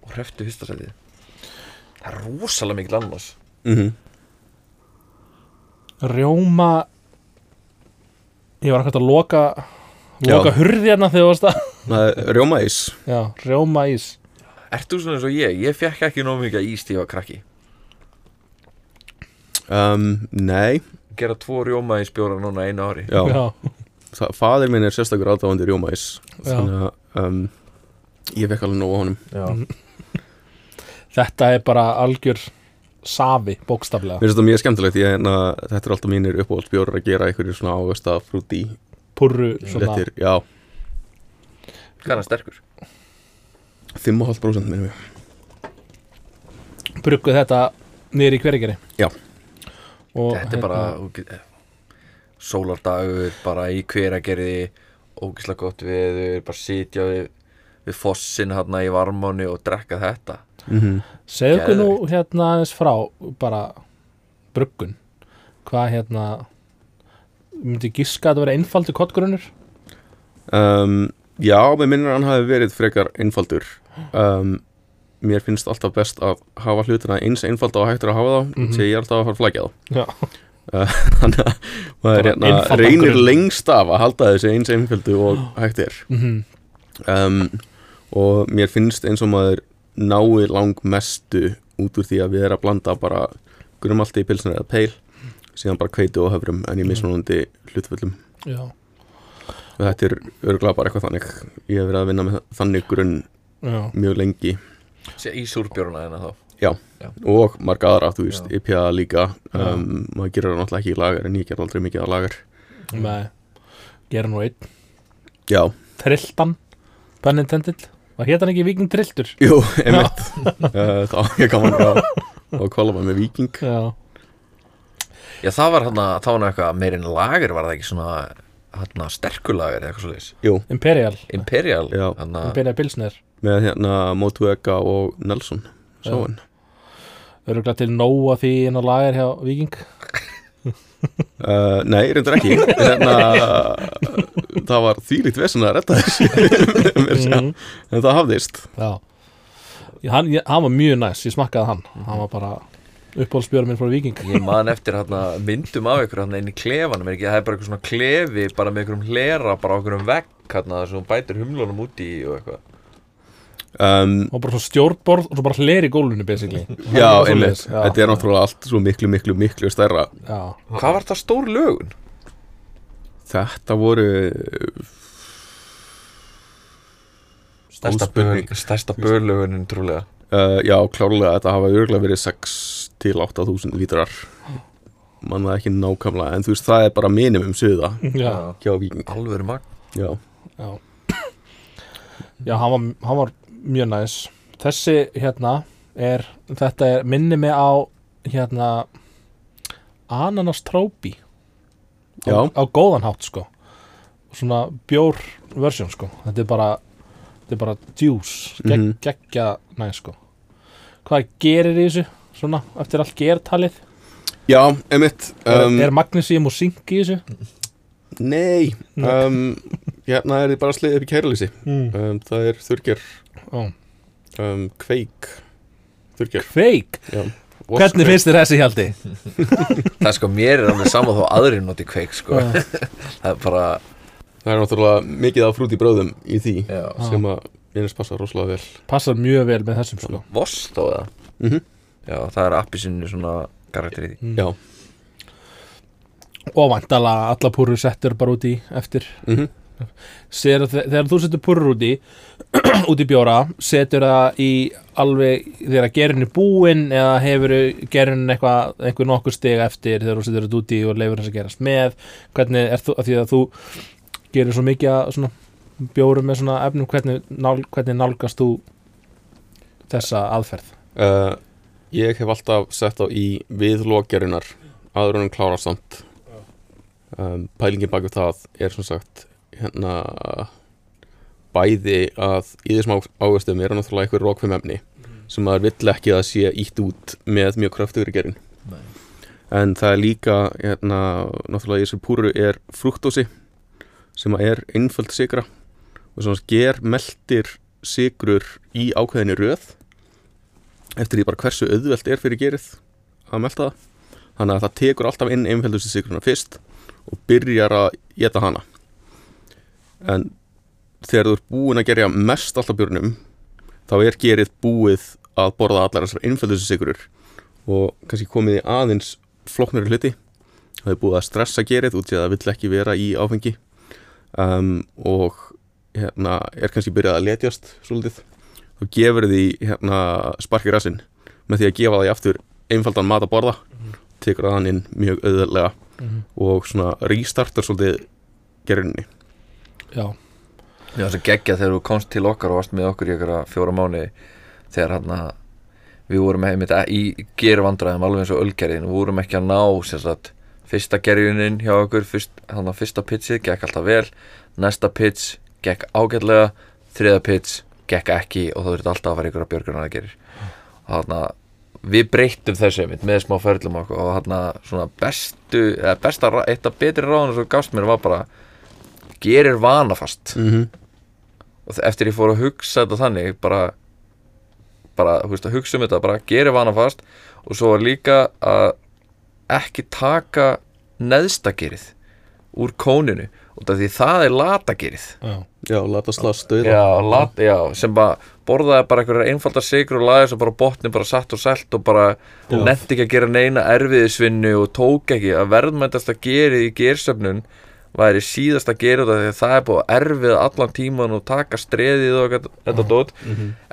og hrefti fyrsta setið það er rosalega mikil annars mm Rjóma Ég var ekkert að loka Loka Já. hurði hérna þegar þú varst að Rjómaís Já, rjóma ís. Ert þú svona eins og ég? Ég fekk ekki nóg mikið ís til ég var krakki. Um, Nei, Gera tvo rjóma í spjóra núna einu ári. Já, Já, Það, Fadir minn er sérstakur aðdáðandi rjómaís Já. Þannig að um, Ég fekk alveg nóg á honum. Já. Þetta er bara algjör safi, bókstaflega. Mér finnst þetta mjög skemmtilegt ég, na, Þetta er alltaf mínir uppáhaldsbjórar að gera einhverju svona ávegsta frúti. Purru, svona. Lettir, já, Hvað er hann sterkur? 5,5% minnum við Brugguð þetta niður í hverigeri Já. Og Þetta er bara þú get- eh, sólardagur bara í hveragerði ógislega gott veður bara sitja við, við fossin hérna í varmáni og drekka þetta mm -hmm. Segðu okkur nú hérna aðeins frá bara bruggun. Hvað hérna myndi giska að þetta vera einfaldur kottgrunur um, Já, með minnir hann hafi verið frekar einfaldur. Um, Mér finnst alltaf best að hafa hlutina eins einfalda og hægt er að hafa þá Mhm. því ég er alltaf að fara að flækja þá. Já, uh, þannig að maður hérna, reynir lengst af að halda þessu eins einföldu og hægt er. Mhm. um, og mér finnst eins og maður nái langmestu út úr því að við erum að blanda bara grumalti í pilsnir eða peil síðan bara kveiti og höfrum en í mismunandi hlutföllum. Já, og þetta er örgulega bara eitthvað þannig. Ég hef verið að vinna með þannig grunn já, mjög lengi. Sé í súrbjörna en þá. Og marga aðra, þú veist, Já. IPA líka. Já. um, maður gerir það náttúrulega ekki í lagar en ég ger aldrei mikið á lagar með gera nú einn. Já, Trilltan, pun Var hétt hann ekki Viking Trilltur? jú, einmitt. Þá ég gaman að og kvala með Viking Já, Já, það var hann að, það var nú eitthvað meirinn lager, var það ekki svona hann sterkulager eða eitthvað svo leis Jú, Imperial, Imperial, Já. hann að Imperial Pilsner. Með hérna Motueka og Nelson Sáin Öruglega til nóa því inn á lager hjá Viking uh, Nei, reyndar ekki. Hérna, Það var þýlíkt vesen að redda þessu. Mhm. en það hafðist. Já. Hann, ég, hann var mjög næs, ég smakkaði hann. Hann var bara uppáhaldsbjörn minn frá Viking Ég man eftir hann myndum af ykkur hann inn í klefanum, er ekki, það er bara eitthvað svona klefi bara með einhverjum hlera, bara á einhverjum vegg hann að þessum bætir humlunum úti í og eitthvað. Um, og bara svona stjórnborð og svo bara hleri í gólfinu basically. Já, Það einmitt, þetta er náttúrulega allt svo miklu, miklu, miklu stærra. Já, Hvað var það stór lögun? Þetta voru Stærsta, bölugunin trúlega. Uh, Já, klárlega, þetta hafa örgulega verið 6 til 8000 lítrar. Mann það ekki nákvæmlega en þú veist, það er bara minimum suða já, hjá Viking Alvöru magn. Já, já. Já, hann var, hann var mjög næs. Þessi hérna er þetta er minni mig á hérna ananas trópi á, á góðan hátt sko. Svona bjór versjón sko. Þetta er bara þetta er bara juice gegg, Mhm. geggja næs sko. Hvað gerir í þessu svona eftir allt gertalið? Já einmitt um, er, er magnesium og zink í þessu? Nei, um, hérna er þið bara sliðið upp í kærlýsi mm. um, Það er þurrger Ó. um, Kveik. Þurrger kveik, já. Hvernig finnst þér þessi hjaldi? Það er sko, mér er alveg saman þó aðrir noti kveik sko. Það er bara, Það er náttúrulega mikið af frút í bróðum í því já, sem að minnist passa rosalega vel. Passar mjög vel með þessum sko. Voss þó það mm Já, það er appisinu svona karakter í því. Mm. Já. Og vantala alla púrur settur bara út í eftir. Mm Sér, þegar þú setur púrur út í út í bjóra, setur það í alveg þegar gerin er búinn eða hefur gerin eitthvað einhver nokkur stig eftir þegar þú setur þetta út í og leifur þess að gerast með hvernig er þú, af því að þú gerir svo mikið að svona bjórum með svona efnum, hvernig, nál, hvernig nálgast þú þessa aðferð? Uh, Ég hef alltaf sett á í viðlókjarinnar en klára samt. Um, Pælingin bak við það er sem sagt hérna bæði að í þessum á- águstum er náttúrulega einhver rókfum efni sem maður vill ekki að sé ítt út með mjög kraftugur gerin Nei. en það er líka hérna, náttúrulega í þessu púru er fruktósi sem er einföld sigra og svona ger meldir sigrur í ákveðinni röð eftir því bara hversu auðvelt er fyrir gerið að melta það. Þannig að það tekur alltaf inn einföldustu sigruna fyrst og byrjar að geta hana en þegar þú ert búin að gerja mest alltaf björnum þá er gerið búið að borða allar þessar einföldustu sigrur og kannski komið í aðeins flóknari hluti. Það er búið að stressa gerið út í að það vill ekki vera í áfengi. Um, og hérna, er kannski byrjað að letjast svolítið. Þá gefur því hérna, sparki rassinn með því að gefa því aftur einfaldan mat að borða. Tekur það hann inn mjög auðvöldlega og svona restartar svolítið gerinni já, Já, þess að geggja þegar þú komst til okkar og varst með okkur í ykkur fjóra mánu þegar hann að við vorum einmitt í geruvandræðum alveg eins og ölgerðin. Og vorum ekki að ná sagt, fyrsta gerjunin hjá okkur fyrst, hann að fyrsta pitchið gekk alltaf vel. Næsta pitch gekk ágætlega þriða pitch gekk ekki og það þurfti alltaf að fara ykkur að björgunar að gerir og hann að við breyttum þessu einmitt með smá förlum okkur og hann að svona bestu eða besta, eitt af betri ráðunum sem gafst mér var bara gerir vanafast. Mm -hmm. og eftir ég fór að hugsa þetta þannig bara bara, veist, hugsa um þetta bara gerir vana fast og svo líka að ekki taka neðstagerið úr kóninu af því það er latagerið. Já, Já, stöða já, lat, já, sem bara borðaði bara einhverjar einfaldar sigur og lagði svo bara botni bara satt og selt og bara nefndi ekki að gera neina erfiðisvinnu og tók ekki að verðmæntast að gerið í gersöfnun væri síðast að gera þetta að það er búið að erfið allan tíman og taka streðið og þetta, þetta dót.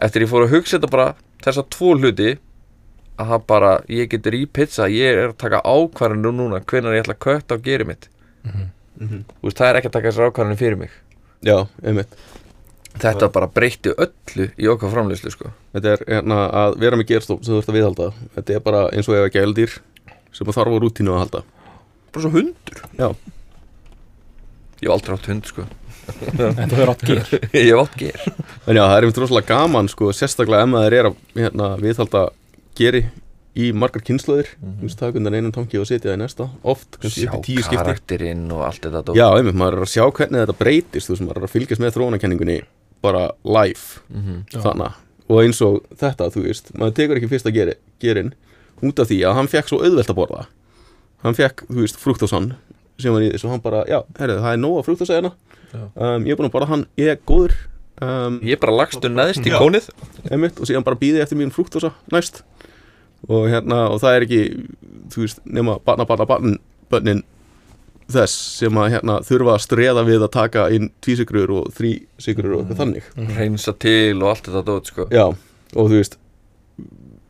eftir ég fór að hugsa þetta bara þessa tvo hluti að það bara, ég getur í pizza ég er að taka ákvarðinu núna hvenær ég ætla að kötta á gerið mitt. Þú veist, það er ekki að taka þessar ákvarðinu fyrir mig. Já, einmitt. Þetta bara breytti öllu í okkar framleyslu sko. Þetta er hérna, að vera með gerstof sem þú ert að viðhalda. Þetta er bara eins og ef að gældir sem þarf á rútínu að halda. Bara svo hundur. Já, ég hef aldrei átt hund sko. en þú hefur átt ger ég hef átt ger en já, það er einmitt rosalega gaman sko, sérstaklega ef maður er að hérna, viðhalda geri í margar kynnslóðir Þú veist, taka undan einum tanki og setja það í næsta. Oft, kannski sjá upp í tíu skipti. karakterinn og allt þetta. Já, einmitt, maður er að sjá hvernig þetta breytist Þú veist, maður er að fylgjast með þróunakenningunni bara live. Mhm. Já. þannig og eins og þetta, þú veist maður tekur ekki fyrsta geri, gerin út af því að hann fekk svo auðvelt að borða. Hann fekk, þú veist, frúktósan sem var í þessu og hann bara, já, herrið, það er nóg að frúktósa hérna um, ég er búin að borða hann, ég er góður um, ég bara lagstu neðst í kónið. einmitt, og síðan bara býði eftir mín frúktósa næst. Og hérna, og það er ekki þú veist, nema barna, barna, barn bönnin þess sem að hérna þurfa að streða við að taka inn tvísikrur og þrísikrur og eitthvað þannig. Reynsa til og allt þetta dót sko. Já, og þú veist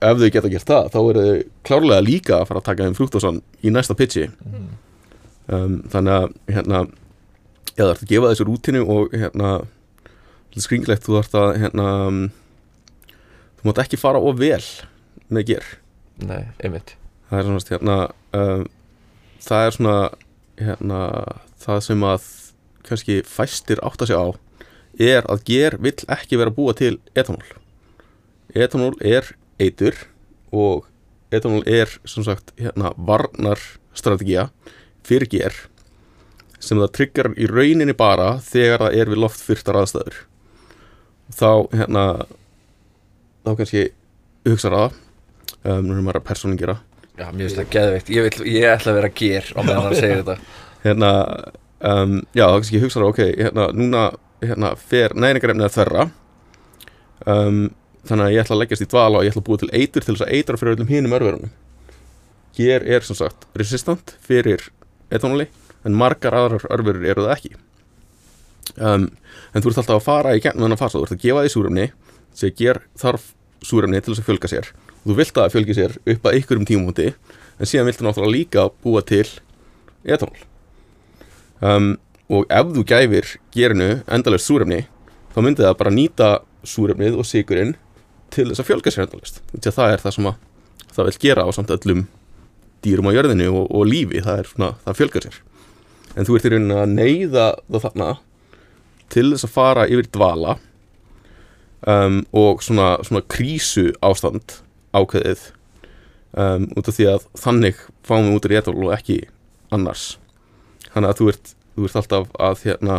ef þau geta gert það, þá eru þau klárlega líka að fara að taka þeim frúktósan í næsta pitchi um, þannig að hérna það ert að gefa þessu rútinu og hérna þetta skringilegt, þú ert að hérna þú mátt ekki fara of vel með ger nei, einmitt. Það er svona hérna um, það er svona hérna það sem að kannski fæstir átta sig á er að ger vill ekki vera að búa til etanól. Etanól er eitur og etanól er sem sagt hérna varnarstrategía fyrir ger sem það tryggar í rauninni bara þegar það er við loftfyrtar aðstæður. Þá hérna þá kannski hugsa það um, nú er maður að persónin gera já, mér finnst það geðveikt. Ég, ég ætla að vera ger á meðan hann segir þetta. Hérna, um, já, þá kannski hugsa það, ok, hérna, núna hérna, fer næringarefnið að þverra um, þannig að ég ætla að leggjast í dvala og ég ætla að búa til eitur til þess að eitra fyrir öllum hinum örverunum. Hér er sem sagt resistant fyrir etanóli en margar aðrar örverur eru það ekki. Um, en þú ert alltaf að fara í gegnum þennan fasa, þú ert að gefa því súrefni sem ger þarf súrefni til þess að fjölga sér. Og þú vilt að það fjölgi sér upp að einhverjum tímumúti en síðan viltu náttúrulega líka búa til etanól. Um, og ef þú gæfir gerinu endalist súrefni þá myndi það bara nýta súrefnið og sigurinn til þess að fjölga sér endalist það er það sem að það vil gera á samt öllum dýrum á jörðinu og, og lífi, það er svona, það fjölgar sér. En þú ert í rauninni að neyða það þarna til þess að fara yfir dvala um, og svona, svona krísu ástand ákveðið um, út af því að þannig fáum við út í réttól og ekki annars. Þannig að þú ert, þú ert alltaf að hérna,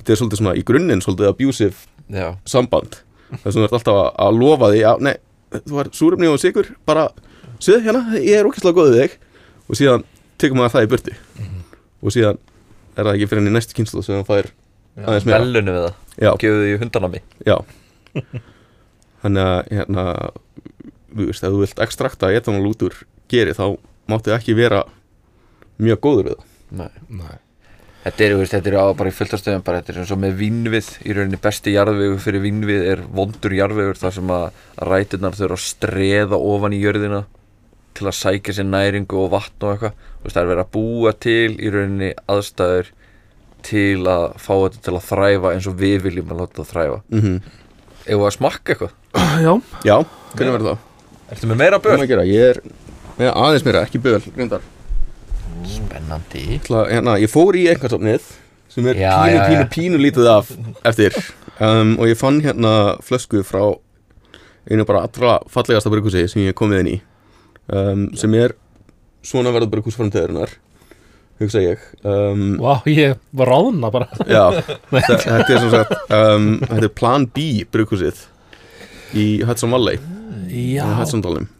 þetta er svolítið svona í grunninn svolítið abusive já, samband. Þess að þú ert alltaf að, lofa því að nei, þú er súrefni og sigur bara, séð hérna, ég er okkislega góð við þig. Og síðan tekum maður það í burti og síðan er það ekki fyrir henni næstu kynslu sem það fær aðeins meira. velunni við það. Já, gefðu því hundanami já. Þannig að hérna þú veist, ef þú vilt ekstrakta etanól út úr geri þá máttu ekki vera mjög góður við það. Nei. Nei. Þetta er, þú veist, þetta er á bara í fulltastöðum bara þetta er eins og með vinnvið í rauninni besti jarðvegur fyrir vinnvið er vondur jarðvegur þar sem að ræturnar þurfa að streða ofan í jörðina til að sækja sér næringu og vatn og eitthvað það er verið að búa til í rauninni aðstæður til að fá þetta til að þræfa eins og við viljum að láta það þræfa mm -hmm. Ef að smakka eitthvað Já, já, hvernig verður það? Ertu með meira böl? að gera? Ég er með aðeins meira, ekki böl, reyndar Spennandi Ætla, hérna, Ég fór í einhversofnið sem er Já, pínu, já, já. pínu, pínu lítið af eftir um, og ég fann hérna flösku frá einu bara allra fallegasta brukusi sem ég hef komið inn í um, sem er svona verður brukusframtöðurinnar hugsa ég. Um, vá, ég var ráðna bara. Já, þe- þetta er sem sagt um, þetta er Plan B brukusið í Hudson Valley. Já,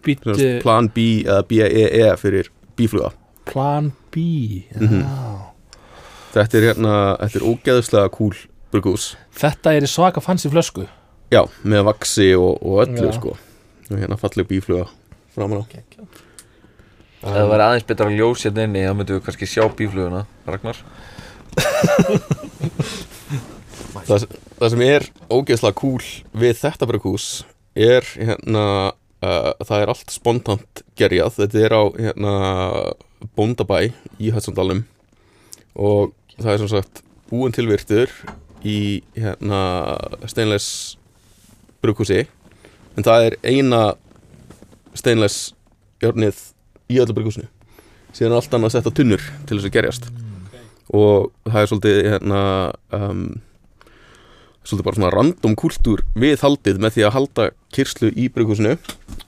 býttu Plan B eða B-E-E fyrir bífluga. Plan B. Já. Þetta er hérna, þetta er ógeðslega cool brugghús. Þetta er í svaka fancy flösku. Já, með vaksi og, og öllu Já. sko. Og hérna falleg bífluga framan á. Ef það væri aðeins betra að ljós hérna inni þá myndum við kannski sjá bífluguna Ragnar. Það, það sem er ógeðslega cool við þetta brugghús er hérna uh, það er allt spontant gerjað. Þetta er á hérna Bóndabæ í Hötsandalum og það er sem sagt búin tilvirtur í hérna steinleis brugghúsi en það er eina steinleis jörnið í öllu brugghúsinu síðan er allt annað sett á tunnur til þess að gerjast. Og það er svolítið hérna um, svolítið bara svona random kultúr við haldið með því að halda kyrslu í brugghúsinu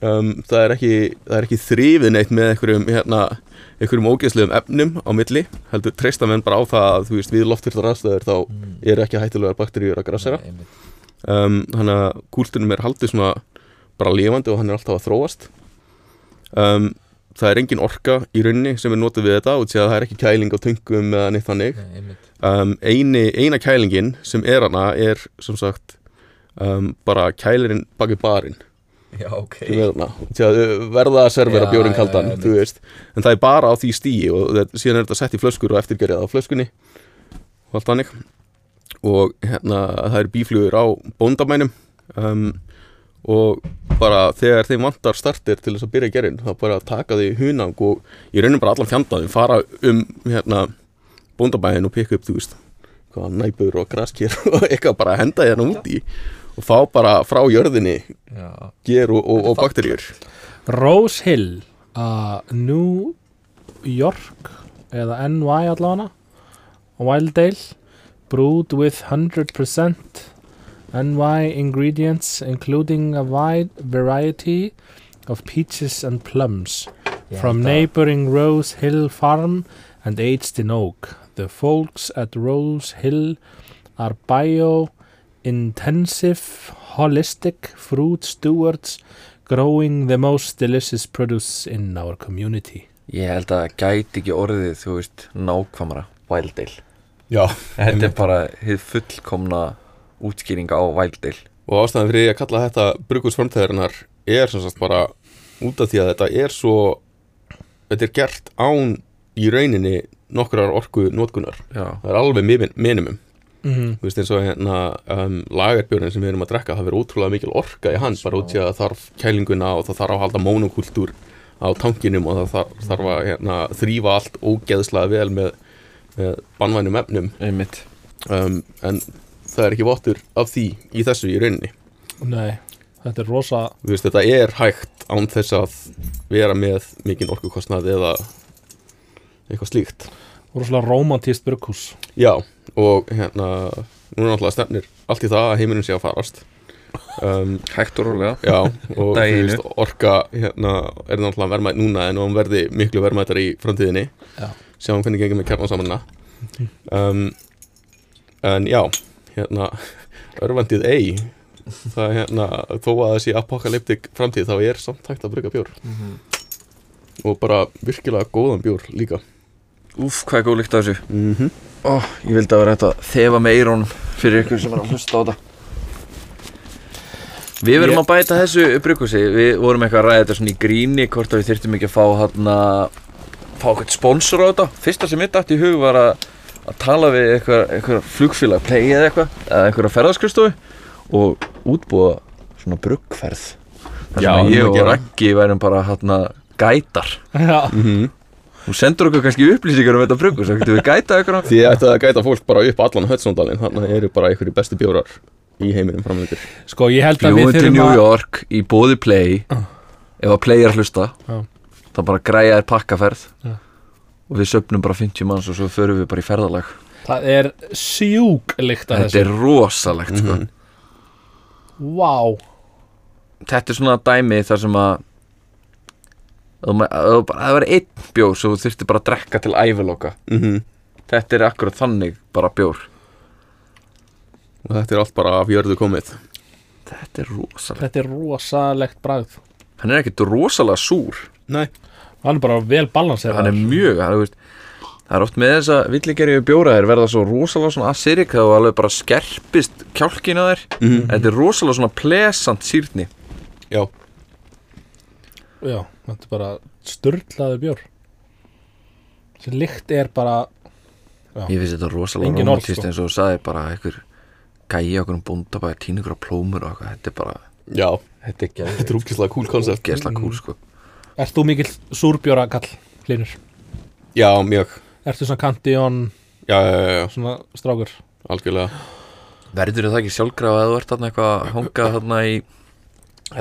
um, það er ekki ekki þrifið neitt með einhverjum hérna, einhverjum ógeðslegum efnum á milli. Heldur treysta menn bara á það að þú veist við loftfyrtar aðstöður þá eru ekki hættulegar bakteríur að grassera um, þannig að kúltunum er haldið svona bara lifandi og hann er alltaf að þróast um, það er engin orka í rauninni sem er notið við þetta og það er ekki kæling á töngum eða neitt þannig. Um, eini, eina kælingin sem er hana er sem sagt um, bara kælirinn baki barinn. Já, ok. Sem er hana því að uh, verða að servera bjórin kaldan þú veist, en það er bara á því stíi og það, síðan er þetta sett í flöskur og eftirgerjað á flöskunni og allt þannig. Og hérna það eru bíflugur á bóndamænum. Um, og bara þegar þeim vantar startir til þess að byrja gerinn þá bara taka því hunang og ég raunum bara allan fjandaðum fara um hérna bóndabæðin og pikka upp þú veist hvað næpur og graskir og eitthvað bara henda hérna úti og fá bara frá jörðinni ger og, og, og bakteríur. Rose Hill uh, New York eða NY allavega Wildale brewed with 100% NY ingredients including a wide variety of peaches and plums from neighboring Rose Hill farm and aged in oak. The folks at Rose Hill are bio intensive holistic fruit stewards growing the most delicious produce in our community. Ég held að það gæti ekki orðið, þú veist, nákvæmara Wildale Já Þetta er bara hið fullkomna útskýring á Wildale og ástæðan fyrir því að kalla þetta brukusframtæðarinnar er sem sagt bara út af því að þetta er svo þetta er gert án í rauninni nokkrar orku notkunar Já, það er alveg minim- minimum. Mm -hmm. þú veist eins og hérna um, lagarbjörnin sem við erum að drekka það verður ótrúlega mikil orka í hann bara út í að það þarf kælinguna og það þarf að halda mónokúltúr á tankinum og það þarf, þarf að hérna, þrýfa allt ógeðslega vel með, með bannvænum efnum. Einmitt. Um, en það er ekki vottur af því í þessu í rauninni. Nei, þetta er rosa veist þetta er hægt án þess að vera með mikinn orkukostnað eða eitthvað slíkt. Rosalega romantíst brugghús. Já, og hérna núna náttúrulega stefnir allt í það að heiminum sé að farast. Um, Hægt og rólega. Já, og veist, orka hérna, er náttúrulega verðmætt núna en hún verði miklu verðmættar í framtíðinni. Já. sjáum hvernig gengum með kjarnasamanna um, en já hérna, örvendið ei. Það er hérna, þó að það sé apokalyptik framtíð þá er samt hægt að brugga bjór. Og bara virkilega góðan bjór líka. Úf, hvað er góð líkt af þessu? Mm -hmm. Ó, ég vildi að vera hægt að þefa með eyrun fyrir ykkur sem er að hlusta á þetta. Við verum Ég- að bæta þessu brugghúsi Við vorum eitthvað að ræða þetta svona í gríni Hvort að við þyrftum ekki að fá hann Fá eitthvað sponsor á þetta. Fyrsta sem mitt átt í hug var að, að tala við eitthvað, eitthvað flugfélag Play eða eitthvað Eða eitthvað ferðarskristofu Og útbúa svona bruggferð. Þar sem að ég og. Raggi værum bara hann gætar. Já, Þú sendur okkur kannski upplýsingar um þetta brugghús Þá getum við gætað ykkur á Því að gæta fólk bara upp allan hötsóndalinn þannig eru bara einhverju bestu bjórar í heiminum framöndur sko ég held að við Bjóðum til þurfum New að York í bóði Play. Ef að Play er að hlusta Já. þá bara græja þér pakkaferð. Já. Og við söpnum bara 50 manns og svo förum við bara í ferðalag. Það er sjúk líkt að þetta þessu. er rosalegt sko. Mhm. Vá, þetta er svona dæmi þar sem að ef þú ef þú bara- ef það var einn bjór sem þú þurfti bara að drekka til æviloka. Mm þetta er akkurat þannig bara bjór. Og þetta er allt bara af jörðu komið. Þetta er rosalegt. Þetta er rosalegt bragð. Hann er ekkert rosalega súr. Nei hann er bara vel balanseraður hann er mjög hann, veist, það er oft með þess að villigerju bjóra þeir verða svo rosalega svona acidic þá alveg bara skerpist kjálkin á þér Mhm. þetta er rosalega svona plesant sýrni. Já, já, þetta er bara störlaður bjór. Þessi lykt er bara Já. ég finnst þetta rosalega romantist sko. eins og þú sagði bara einhver gæja okkur um bóndabæði tína ykkur á plómur og eitthvað. Þetta er bara já, þetta er er úkislega cool koncept geðslega cool sko Ert þú mikill súrbjóra kall, Hlynur? Já, mjög. Ertu svona kantjón, Já, já, já, já, svona strákur? algjörlega. Verður það ekki sjálfgráð að þú ert þarna eitthvað að hanga þarna í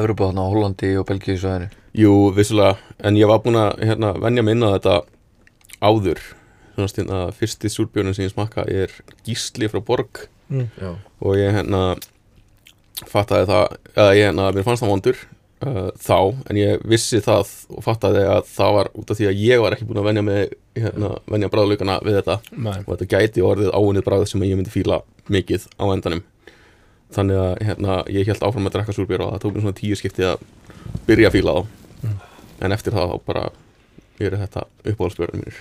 Evropa þarna á Hollandi og Belgíu svo henni Jú, vissulega, en ég var búinn að hérna, venja mig inn á þetta áður. Svona stund að fyrsti súrbjörnum sem ég smakka er gísli frá Borg. Já. Og ég hérna fattaði það, eða ég hérna, mér fannst það vondur uh, þá, en ég vissi það og fattaði að það var út af því að ég var ekki búinn að venja mig hérna, venja bráðlaugana við þetta. Nei. og þetta gæti orðið áunnið bráð sem ég myndi fíla mikið á endanum. Þannig að hérna, ég held áfram að drekka súrbjörn og það tók mér svona tíu skipti að byrja að fíla þá. En eftir það þá bara eru þetta uppáhaldsbjörnum mínir.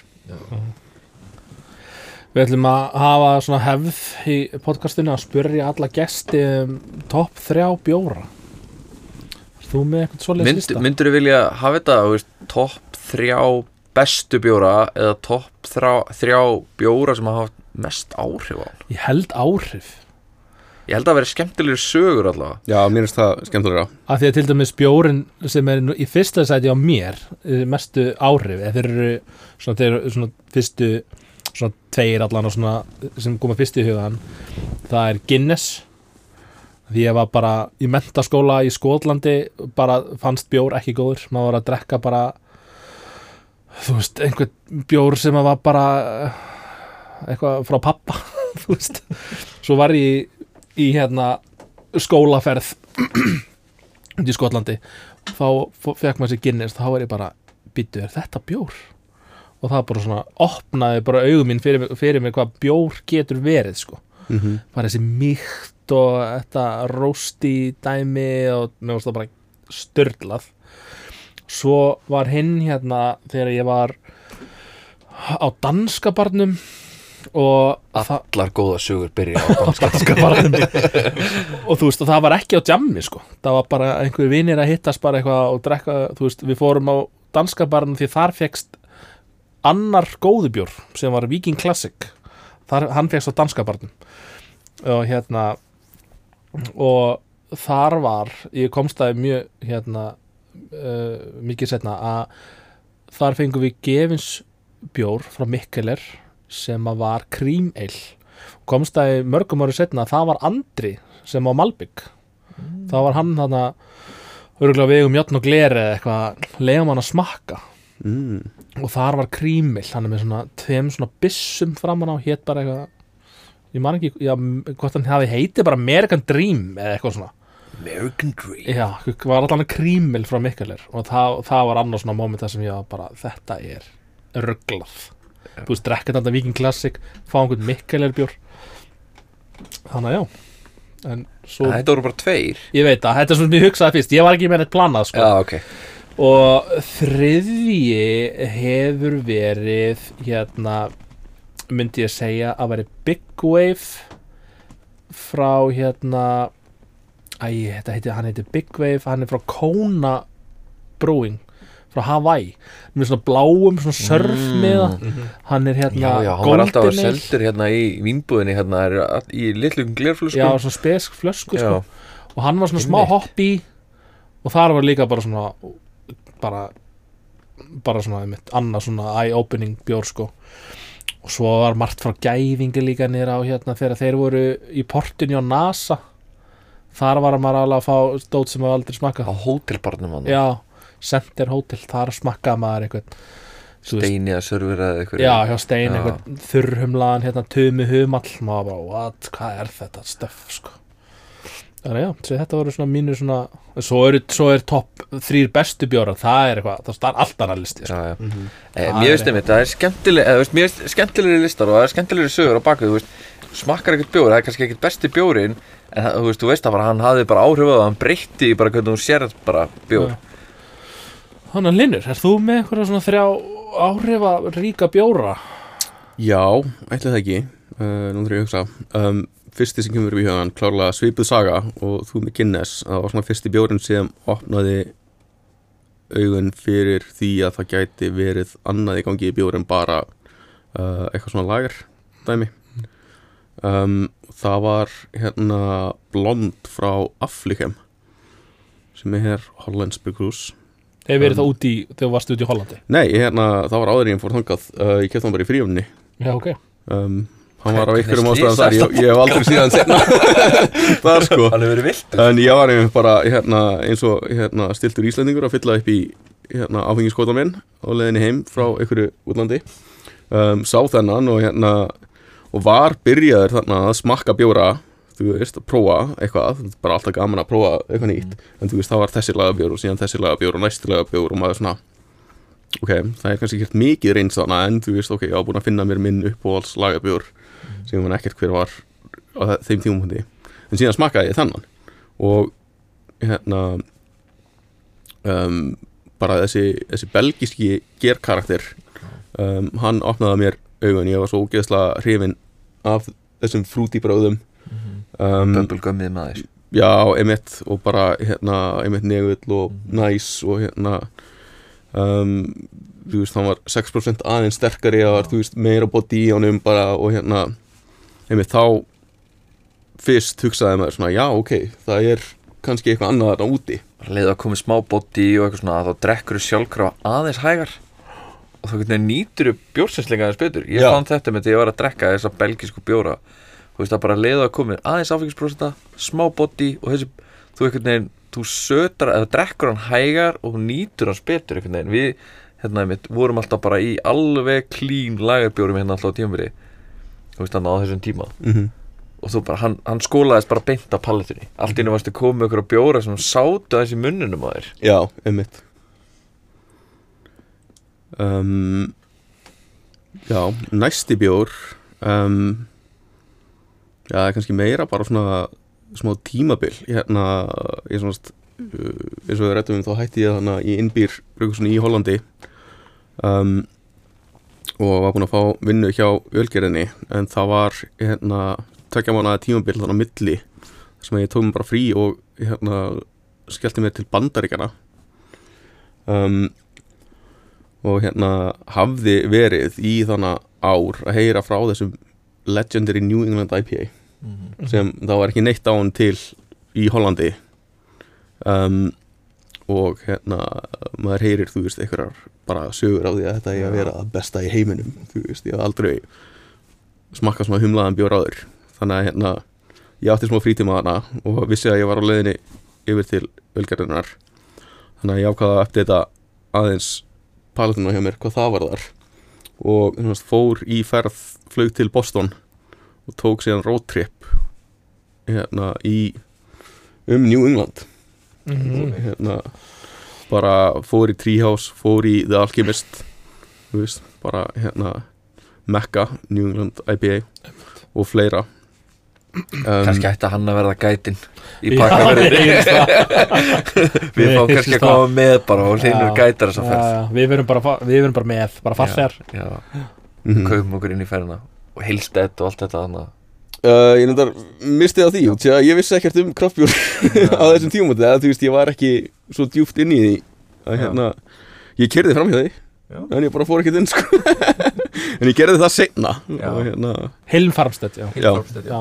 Við ætlum að hafa svona hefð í podcastinu að spyrja alla gesti um topp þrjá bjóra. Ert Þú með eitthvað svoleiðis Mynd, lista? myndur þú vilja hafa þetta þú veist, topp þrjá bestu bjóra eða topp þrjá, þrjá bjóra sem hafa haft mest áhrif á hann? Ég held áhrif. Ég held að það veri skemmtilegir sögur allavega. Já, mér finnst það skemmtilega að því að til dæmis bjórin sem er nú í fyrsta sæti á mér eh, mestu áhrif eða þeir eru svona, þeir eru svona fyrstu svona tveir allan og svona sem koma fyrst í hugan það er Guinness því ég var bara í mentaskóla í Skotlandi bara fannst bjór ekki góður maður var að drekka bara þú veist, einhvern bjór sem var bara eitthvað frá pappa þú veist, svo var ég í hérna skólaferð í Skotlandi þá fekk maður sér Guinness þá var ég bara, býttu, er þetta bjór? og það bara svona opnaði bara augum mín fyrir, fyrir mig hvað bjór getur verið sko mm -hmm. bara þessi mýkt og þetta rósti dæmi og mér varst það bara störlað svo var hinn hérna þegar ég var á danska barnum og allar góða sögur byrja á danska barnum. Og þú veist og það var ekki á jammi sko. Það var bara einhverju vinir að hittast bara eitthvað og drekka, þú veist, við fórum á danska barnum því þar fegst annar góðubjór sem var Viking Classic. Þar, hann fegst á danska barnum. Og hérna og þar var ég komst að mjög hérna uh, mikið setna að þar fengum við gefins bjór frá Mikkeler sem að var cream ale. Komst að mörgum ári setna að það var Andri sem á Malbygg það var hann þarna örgulega vegum játn og gleri eða eitthvað leiðum hann að smakka. Mm. og þar var krímil hann er með svona tveim svona byssum framan á hétt bara eitthvað ég man ekki, já, hvort hann hafi heitið bara American Dream eða eitthvað svona. American Dream? Já, var allan krímil frá Mikkeler og það, það var annars svona moment þar sem ég var bara, þetta er rugglað þú veist, drekka þetta Viking Classic fá einhvern Mikkeler bjór. Þannig að já svo, þetta voru bara tveir? Ég veit að þetta er svona sem ég hugsaði fyrst. Ég var ekki með neitt planað sko. Já ok. Og þriðji hefur verið hérna myndi ég segja að veri Big Wave frá hérna æ, þetta heiti, hann heiti Big Wave hann er frá Kona Brewing frá Hawaii. Með svona bláum, svona surf með hann er hérna já já hann var alltaf að seldur hérna í vínbúðinni hérna er í litlum glerflöskum. Já, svona spesk flösku Já. sko. og hann var svona smá Einmitt. hopp í og þar var líka bara svona bara bara svona einmitt, annað svona eye-opening bjór sko og svo var margt frá gæðingi líka nýra á hérna þegar þeir voru í portinni á NASA. Þar var maður alveg að fá stót sem maður aldrei á smakka hótelbarnum hann já, Center Hotel, þar smakkaði maður veist, steini að servera eða eitthvað já, hjá Stein Já. einhvern þurrhumlaðan hérna tumi humall. Maður bara, what, hvað er þetta stöff sko þannig að já, svo þetta voru svona mínu svona svo er, svo er topp þrýr bestu bjóra það er eitthvað, það er allt annað listi sko. já, já. Mhm. Eh, mér veist einmitt, það er skemmtileg eða, veist, mér veist skemmtilegri listar og það er skemmtilegri sögur á baku, þú veist, smakkar ekkert bjór það er kannski ekkert besti bjórin en það- þú veist, þú veist að hann hafði bara áhrif á það hann breytti bara hvernig hún sér bara bjór Þannig Linur, er þú með eitthvað svona þrjá áhrifa ríka bjóra? Já, ætli það ekki uh, Fyrsti sem kemur í hugan, klárlega svipuð saga og þú með Guinness Það var svona fyrsti bjórin sem opnaði augun fyrir því að það gæti verið annað í gangi í bjórin bara uh, eitthvað svona lager dæmi um, Það var hérna blond frá Afflikem sem er hér Hollands Brygghús Hefur verið Um. það út í, þegar þú varst út í Hollandi? Nei, hérna, það var áður en ég fór þangað uh, Ég kefti hann bara í fríumni Já, ok. um, hann var á einhverjum ástæðan þar ég, ég hef aldrei síðan setna það sko. Hann hefur verið vilt en ég var einmitt bara hérna, eins og hérna, stiltur Íslandingur að fylla upp í hérna, áfengiskótan minn á leiðinni heim frá einhverju útlandi. Um, sá þennan og hérna og var byrjaður þarna að smakka bjóra þú veist, að prófa eitthvað. Bara alltaf gaman að prófa eitthvað nýtt. En þú veist, það var þessi lagabjór og síðan þessi lagabjór og næsti lagabjór og maður svona ok, það er kannski ekkert mikið reyns þarna en þú veist, ok, ég var búin að finna mér minn uppáhalds lagabjór sem man ekkert hver var á þe- þeim tímumhundi en síðan smakkaði ég þennan og hérna um, bara þessi, þessi belgiski gerkarakter um, hann opnaði mér augun. Ég var svo ógeðslega hrifin af þessum frútibráðum um, Bubblegumið maður. Já, emitt og bara hérna, emitt negull og næs og hérna um, þú veist, hann var 6% aðeins sterkari var, þú veist, meira body í honum bara og hérna emitt þá fyrst hugsaði maður svona, já, ok, það er kannski eitthvað annað þarna úti. Leiði að koma smá body og eitthvað svona að þá drekkur sjálfkrafa aðeins hægar og þá nýtur bjórsenslinga aðeins betur. Ég Já. fann þetta með því að ég var að drekka þessa belgísku bjóra. Þú veist að bara leiði að koma aðeins áfengisprósenta, smá body og þessi, þú einhvern veginn þú sötar, eða drekkur hann hægar og nýtur hans betur einhvern veginn. Við, hérna einmitt, vorum alltaf bara í alveg klín lagarbjórum hérna alltaf á tímafyrir þú veist þannig á þessum tíma. Mm -hmm. og þú bara, hann, hann skólaðist bara beint af palletunni allt inni varstu komið ykkur að bjóra sem sátu aðeins í munnunum á þér. Já, emitt um, Já, næsti bjór um, Já, kannski meira bara svona smá tímabil. Hérna, ég svona uh, eins og við rættum um þá hætti ég þannig í innbýr í Hollandi. Um, og var búinn að fá vinnu hjá ölgerðinni en það var hérna tvekja mánuða tímabil þannig á milli sem ég tók mér bara frí og hérna skellti mér til bandaríkjana um, og hérna hafði verið í þannig ár að heyra frá þessum Legendary New England IPA sem það var ekki neitt á hann til í Hollandi. Um, og hérna maður heyrir, þú veist, einhverjar bara sögur á því að þetta er að vera það besta í heiminum þú veist, ég haf aldrei smakkað svona humlaðan bjór áður. Þannig að hérna, ég átti smá frítíma hana og vissi að ég var á leiðinni yfir til velgerðunar þannig að ég ákvaða að uppdata aðeins palatuna hjá mér hvað það var þar. Og veist, fór í ferð flög til Boston og tók síðan roadtrip hérna í um New England Mhm. hérna bara fór í Treehouse, fór í The Alchemist þú veist, bara hérna Mecca, New England IPA og fleira um, kannski ætti hann að verða gætin í það. við fáum kannski að koma með bara og hlinur Já. gætar þessa Já, ferð já, Við verum bara, við verum bara með, bara já, já. mhm. kaupum okkur inn í ferðina og heilstætt og allt þetta annað Uh, ég nefndar misti á því út því að ég vissi ekkert um kraftbjór á þessum tímumóti eða þú veist ég var ekki svo djúpt inn í því að hérna ég kerði fram hjá því Já. en ég bara fór ekkert inn sko. En ég gerði það og hérna Hilm Farmstedt, já, Já. já.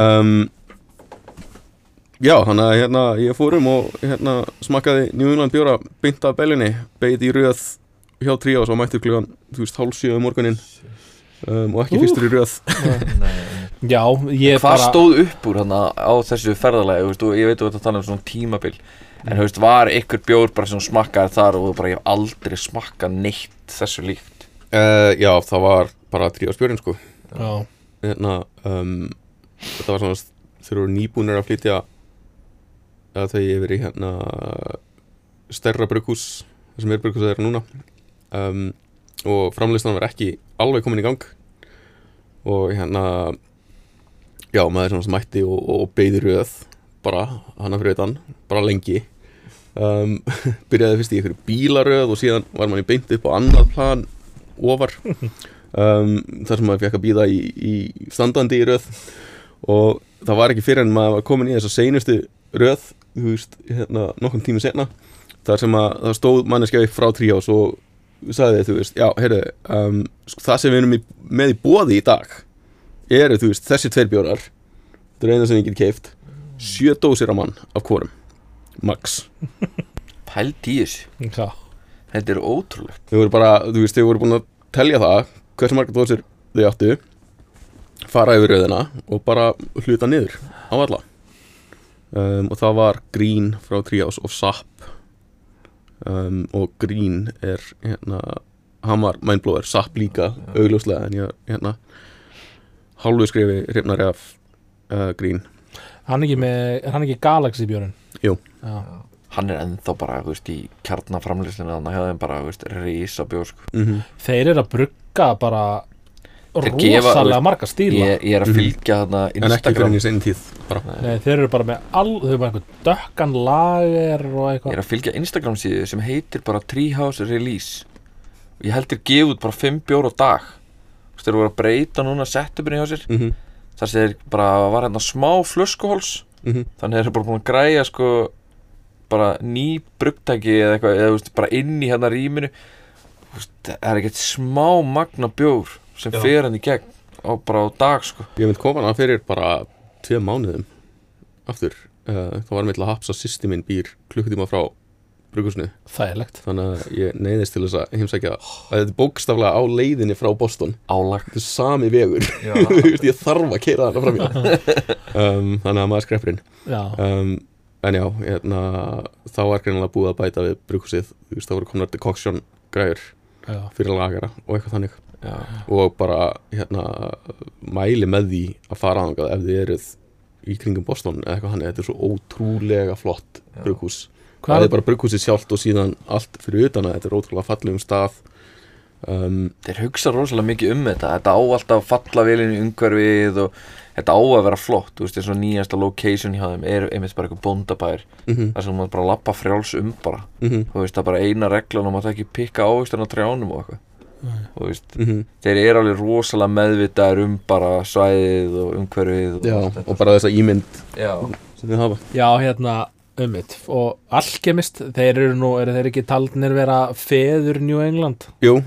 um, já þannig að hérna ég fór um og hérna smakkaði New England bjóra beint af bellinni beint í röð hjá Tríás og mættur klugan þú veist hálsjö um morgunin um, og ekki fyrstur í röð. Já ég hvað bara stóð upp úr hann á þessu ferðalagi? Þú veist, og ég veit að þetta tala um svona tímabil. En þú veist, var ykkur bjór bara sem smakkaði þar og þú bara ég hef aldrei smakkað neitt þessu líkt? Uh, já það var bara Tríás bjórin sko. Já, hérna um, þetta var svona þeir eru nýbúnir að flytja að þau yfir í hérna stærra það sem er brugghús það er núna. Um, og framlistan var ekki alveg komin í gang. Og hérna já maður svona mætti og, og beði röð bara hana fyrir utan, bara lengi. Um, byrjaði fyrst í einhverju bílaröð og síðan var mann í beint upp á annað plan ofar. Um, þar sem maður fekk að býða í, í standandi í röð. Og það var ekki fyrir en maður var komin í þessa seinustu röð þú veist, hérna, nokkum tíma senna þar sem að það stóð manneskja upp frá tríás og sagði þú veist, já, heyrðu um, sko, það sem við erum í, með í bóði í dag eru, þú veist, þessi tveir bjórar þetta er eina sem ég get keift sjö dósir á mann af hvorum. Max, Pælt í þessu. Þetta er ótrúlegt. Þau voru bara þú veist, þau voru búin að telja það hversu margar dósir þau áttu fara yfir rauðina og bara hluta niður á alla. Um, og það var Green frá Tríás og Sapp um, og Green er hérna, hann var mindblower, Sapp líka augljóslega en ég hérna hálfu skrifi hrifnari af uh, Green hann ekki með, er hann ekki Galaxy björn? Jú. Já, Hann er ennþá bara, þú veist, í kjarnaframlýslinu Þannig að hefðum bara, þú veist, bjór sko. mm þeir eru að brugga bara rosalega marga stíla. ég, ég er að fylgja þarna en ekki fyrir í seinn tíð. Nei, þeir eru bara með all, þau eru bara einhvern dökkan lager og Ég eitthvað er að fylgja Instagram síðu sem heitir bara Treehouse Release. Og ég heldur gefa út bara 5 bjór á dag. Þú veist, þeir voru að breyta núna setupinni hjá sér. Mm -hmm. þar sem þeir bara var hérna smá flöskuhóls Mm þannig þeir eru bara búin að græja sko bara ný brugtæki eða eitthvað, eða þú veist, bara inn í hérna rýminu. Þú veist, það er ekkert smá magna bjór sem Já. fer hann í gegn á, bara á dag sko. Ég mynd koma hana fyrir bara tvei mánuðum aftur. Uh, það var með til að hapsa sýsti minn býr klukkutíma frá brukusnu þægilegt. Þannig að ég neyðist til þess að heimsækja að þetta er bókstaflega á leiðinni frá Boston. Álag. Þetta er sami vegur. Já. Þú veist, ég þarf að keira þarna fram í um, þannig að maður skreppurinn. Já, um, en já, hérna, þá er greinilega búið að bæta við brukusið þú veist, þá voru komnar decoction græður já, fyrir lagara og eitthvað þannig Já. og bara hérna, mæli með því að fara aðangað ef þið eruð í kringum Boston eða eitthvað þannig, þetta er svo ótrúlega flott Já. brukhús það er bara brugghúsið sjálft og síðan allt fyrir utan að þetta er ótrúlega fallegum stað. Um, þeir hugsa rosalega mikið um þetta. Þetta á alltaf falla vel inn í umhverfið og þetta á að vera flott. Þú veist, og nýjasta location hjá þeim er einmitt bara eitthvað bóndabær. Mm -hmm, þar sem maður bara lappa frjáls um bara. Mm þú veist, það er bara eina reglan og maður það ekki pikka ávistan veist, -hmm. þeir eru alveg rosalega meðvitaðir um bara svæðið og umhverfið og, já, og bara þessa ímynd já, sem þið hafa. Já, hérna ummitt og Alchemist, þeir eru nú eru þeir ekki taldnir vera feður New England? Jú,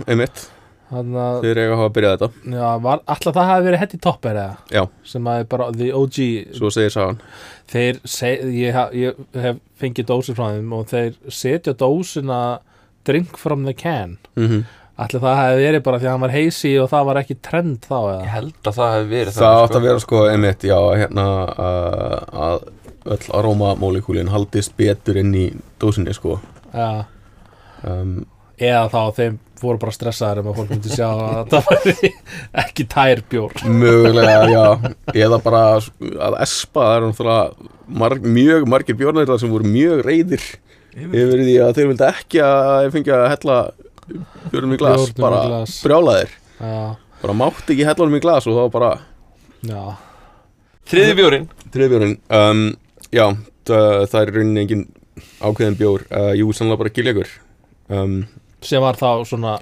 að, þeir eiga að hafa byrjað þetta. Já, var, alltaf það hafi verið hetti topper eða, Já, sem að er bara the OG, svo segir sagan. Þeir seg, ég, ha- ég hef fengið dósir frá þeim og þeir setja dósina drink from the can. Mm -hmm. Ætli það hefði verið bara því að hann var heisi og það var ekki trend þá ég eða? held að það hefði verið Það átt að vera sko einmitt, já, hérna uh, að öll arómamólekúlin haldist betur inn í dósinni sko Já. um, Eða þá þeim voru bara stressaðir um að fólk myndi sjá að það var ekki tær bjór. Mögulega, já Eða bara að espa Það er náttúrulega marg, mjög margir björnæðar sem voru mjög reyðir yfir því að þeir vildi ekki að ég fengi að hella björnum í glas Bjórnum í bara glas. brjálaðir. Já, bara mátti ekki hella honum í glas og þá bara já, þriði bjórin Þriðbjörn um, Já, það, það er í rauninni engin ákveðin bjór. Uh, Jú, sannlega bara giljagur um, sem var þá svona,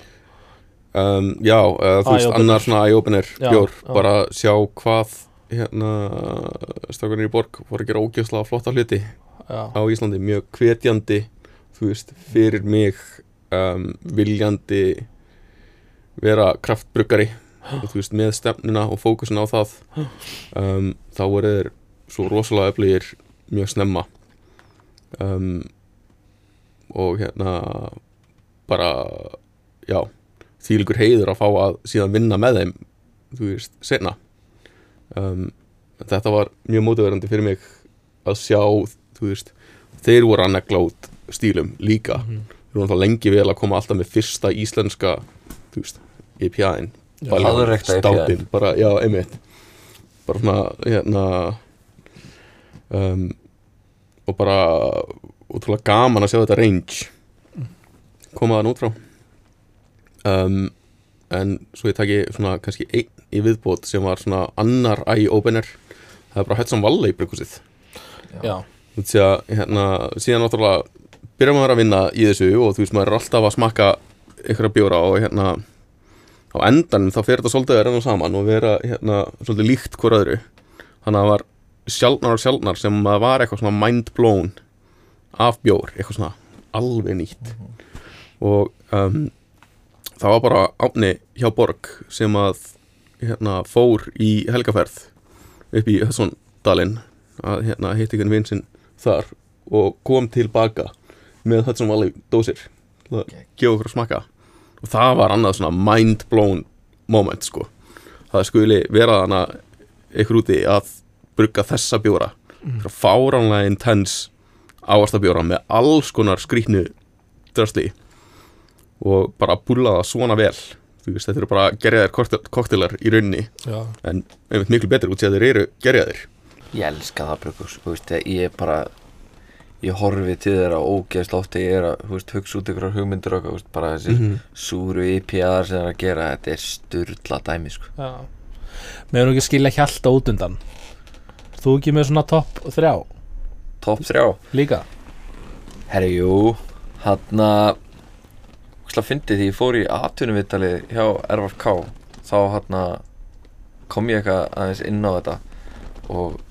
um, Já, uh, þú veist, Eye-opener. annar svona eye-opener Já, bjór. já. Bara sjá hvað hérna strákanir í borg voru að gera ógjörslega flotta hluti já, á Íslandi, mjög hvetjandi þú veist, fyrir mig um, viljandi vera kraftbruggari veist, með stefnuna og fókusin á það um, þá voru þeir svo rosalega öflugir mjög snemma. Um, og hérna bara já, þýlikur heiður að fá að síðan vinna með þeim þú veist, senna um, þetta var mjög mótiverandi fyrir mig að sjá, þú veist þeir voru að negla út stílum líka. Mhm. Þeir voru alltaf lengi vel að koma alltaf með fyrsta íslenska, IPA-in, Já. Státin bara, já, einmitt. Bara svona, hérna um, og bara útrúlega gaman að sjá þetta range koma þann út frá. Um, en svo ég taki svona kannski einn í viðbót sem var svona annar eye-opener. Það er bara Hudson Valley brukusið já, þú veist að hérna síðan náttúrulega byrjar maður að vinna í þessu og þú veist maður er alltaf að smakka einhverja bjóra og hérna á endanum þá fer þetta svolítið að renna saman og vera hérna svolítið líkt hver öðru. Þannig að það var sjálfnar og sjálfnar sem að var eitthvað svona mind blown af bjór, eitthvað svona alveg nýtt. Og um, það var bara átni hjá Borg sem að hérna fór í helgaferð upp í Hössondalinn að hérna hitt ykkur vinn sinn þar og kom tilbaka með Hudson Valley dósir að gefa okkur að smakka. Og það var annað svona mind blown moment sko. Það skuli vera þarna ykkur úti að brugga þessa bjóra. Mm. fáránlega intense áastabjóra með alls konar skrýtnu drasli. Og bara búla það svona vel. Þú veist, þetta eru bara gerjaðir koktelar í rauninni. Já, en einmitt miklu betur út í að þeir eru gerjaðir. Ég elska það brukus, þú veist, ég er bara ég horfi til þeirra ógeðsla oft þegar ég er að, þú veist, hugsa út ykkur hugmyndur og, þú veist, bara þessi Mhm. súru IPA-ar sem það er að gera, þetta er sturla dæmi, sko. já. Meður ekki skilja hjalta út undan? Þú ekki með svona topp þrjá? Top 3 líka? Herri, jú, hann að Hvað fyndi því ég fór í atvinnuvitali hjá RFK þá hann að kom ég eitthvað aðeins inn á þetta og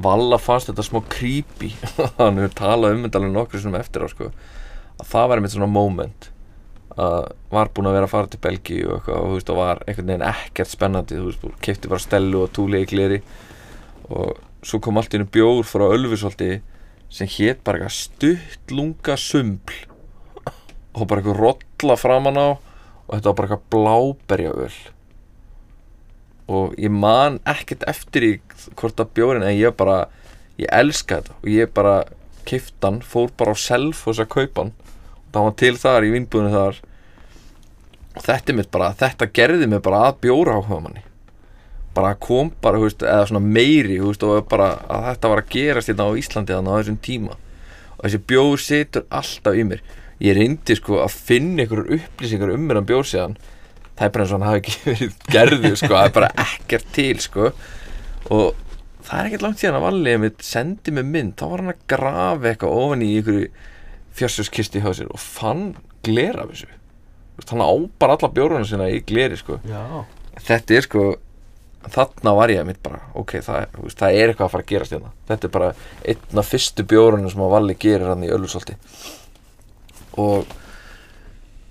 Valla fannst þetta smá creepy. Hann hefur talað um þetta alveg nokkur sem eftir á sko. Að það var einmitt svona moment. Að var búinn að vera að fara til Belgíu og eitthvað og þú veist og var einhvern veginn ekkert spennandi þú veist, kefti bara stellu og túli í gleri. Og svo kom allt í einu bjór frá Ölfusholti sem hét bara eitthvað stutt lunga sumbl og bara eitthvað rolla framan á og þetta var bara eitthvað bláberjaöl og ég man ekkert eftir í hvort að bjórin en ég bara, ég elska þetta. Og ég bara kifti hann, fór bara á self og þess að kaupa hann. Og það var til þar í vinnbúðinu þar. Og þetta er mitt bara, þetta gerði mig bara að bjóra áhuga manni. Bara kom bara, veist, eða svona meiri veist, og bara að þetta var að gerast hérna á Íslandi þannig á þessum tíma. Og þessi bjór situr alltaf í mér. Ég reyndi sko að finna einhverjur upplýsingar um mér á bjór síðan það er bara eins og hann hafi ekki verið gerðu sko, það er bara ekkert til sko. Og það er ekkert langt síðan að Valli mitt sendi mig mynd, þá var hann að grafa eitthvað ofan í einhverju fjörsjóskisti hjá sér og fann glera af þessu. Þú veist, hann á bara alla bjórunum sína í gleri sko. Já. Þetta er sko þarna var ég mitt bara ok, það, veist, það er eitthvað að fara að gerast hérna. Þetta er bara einn af fyrstu bjórunum sem að Valli gerir hann í Öllusolti og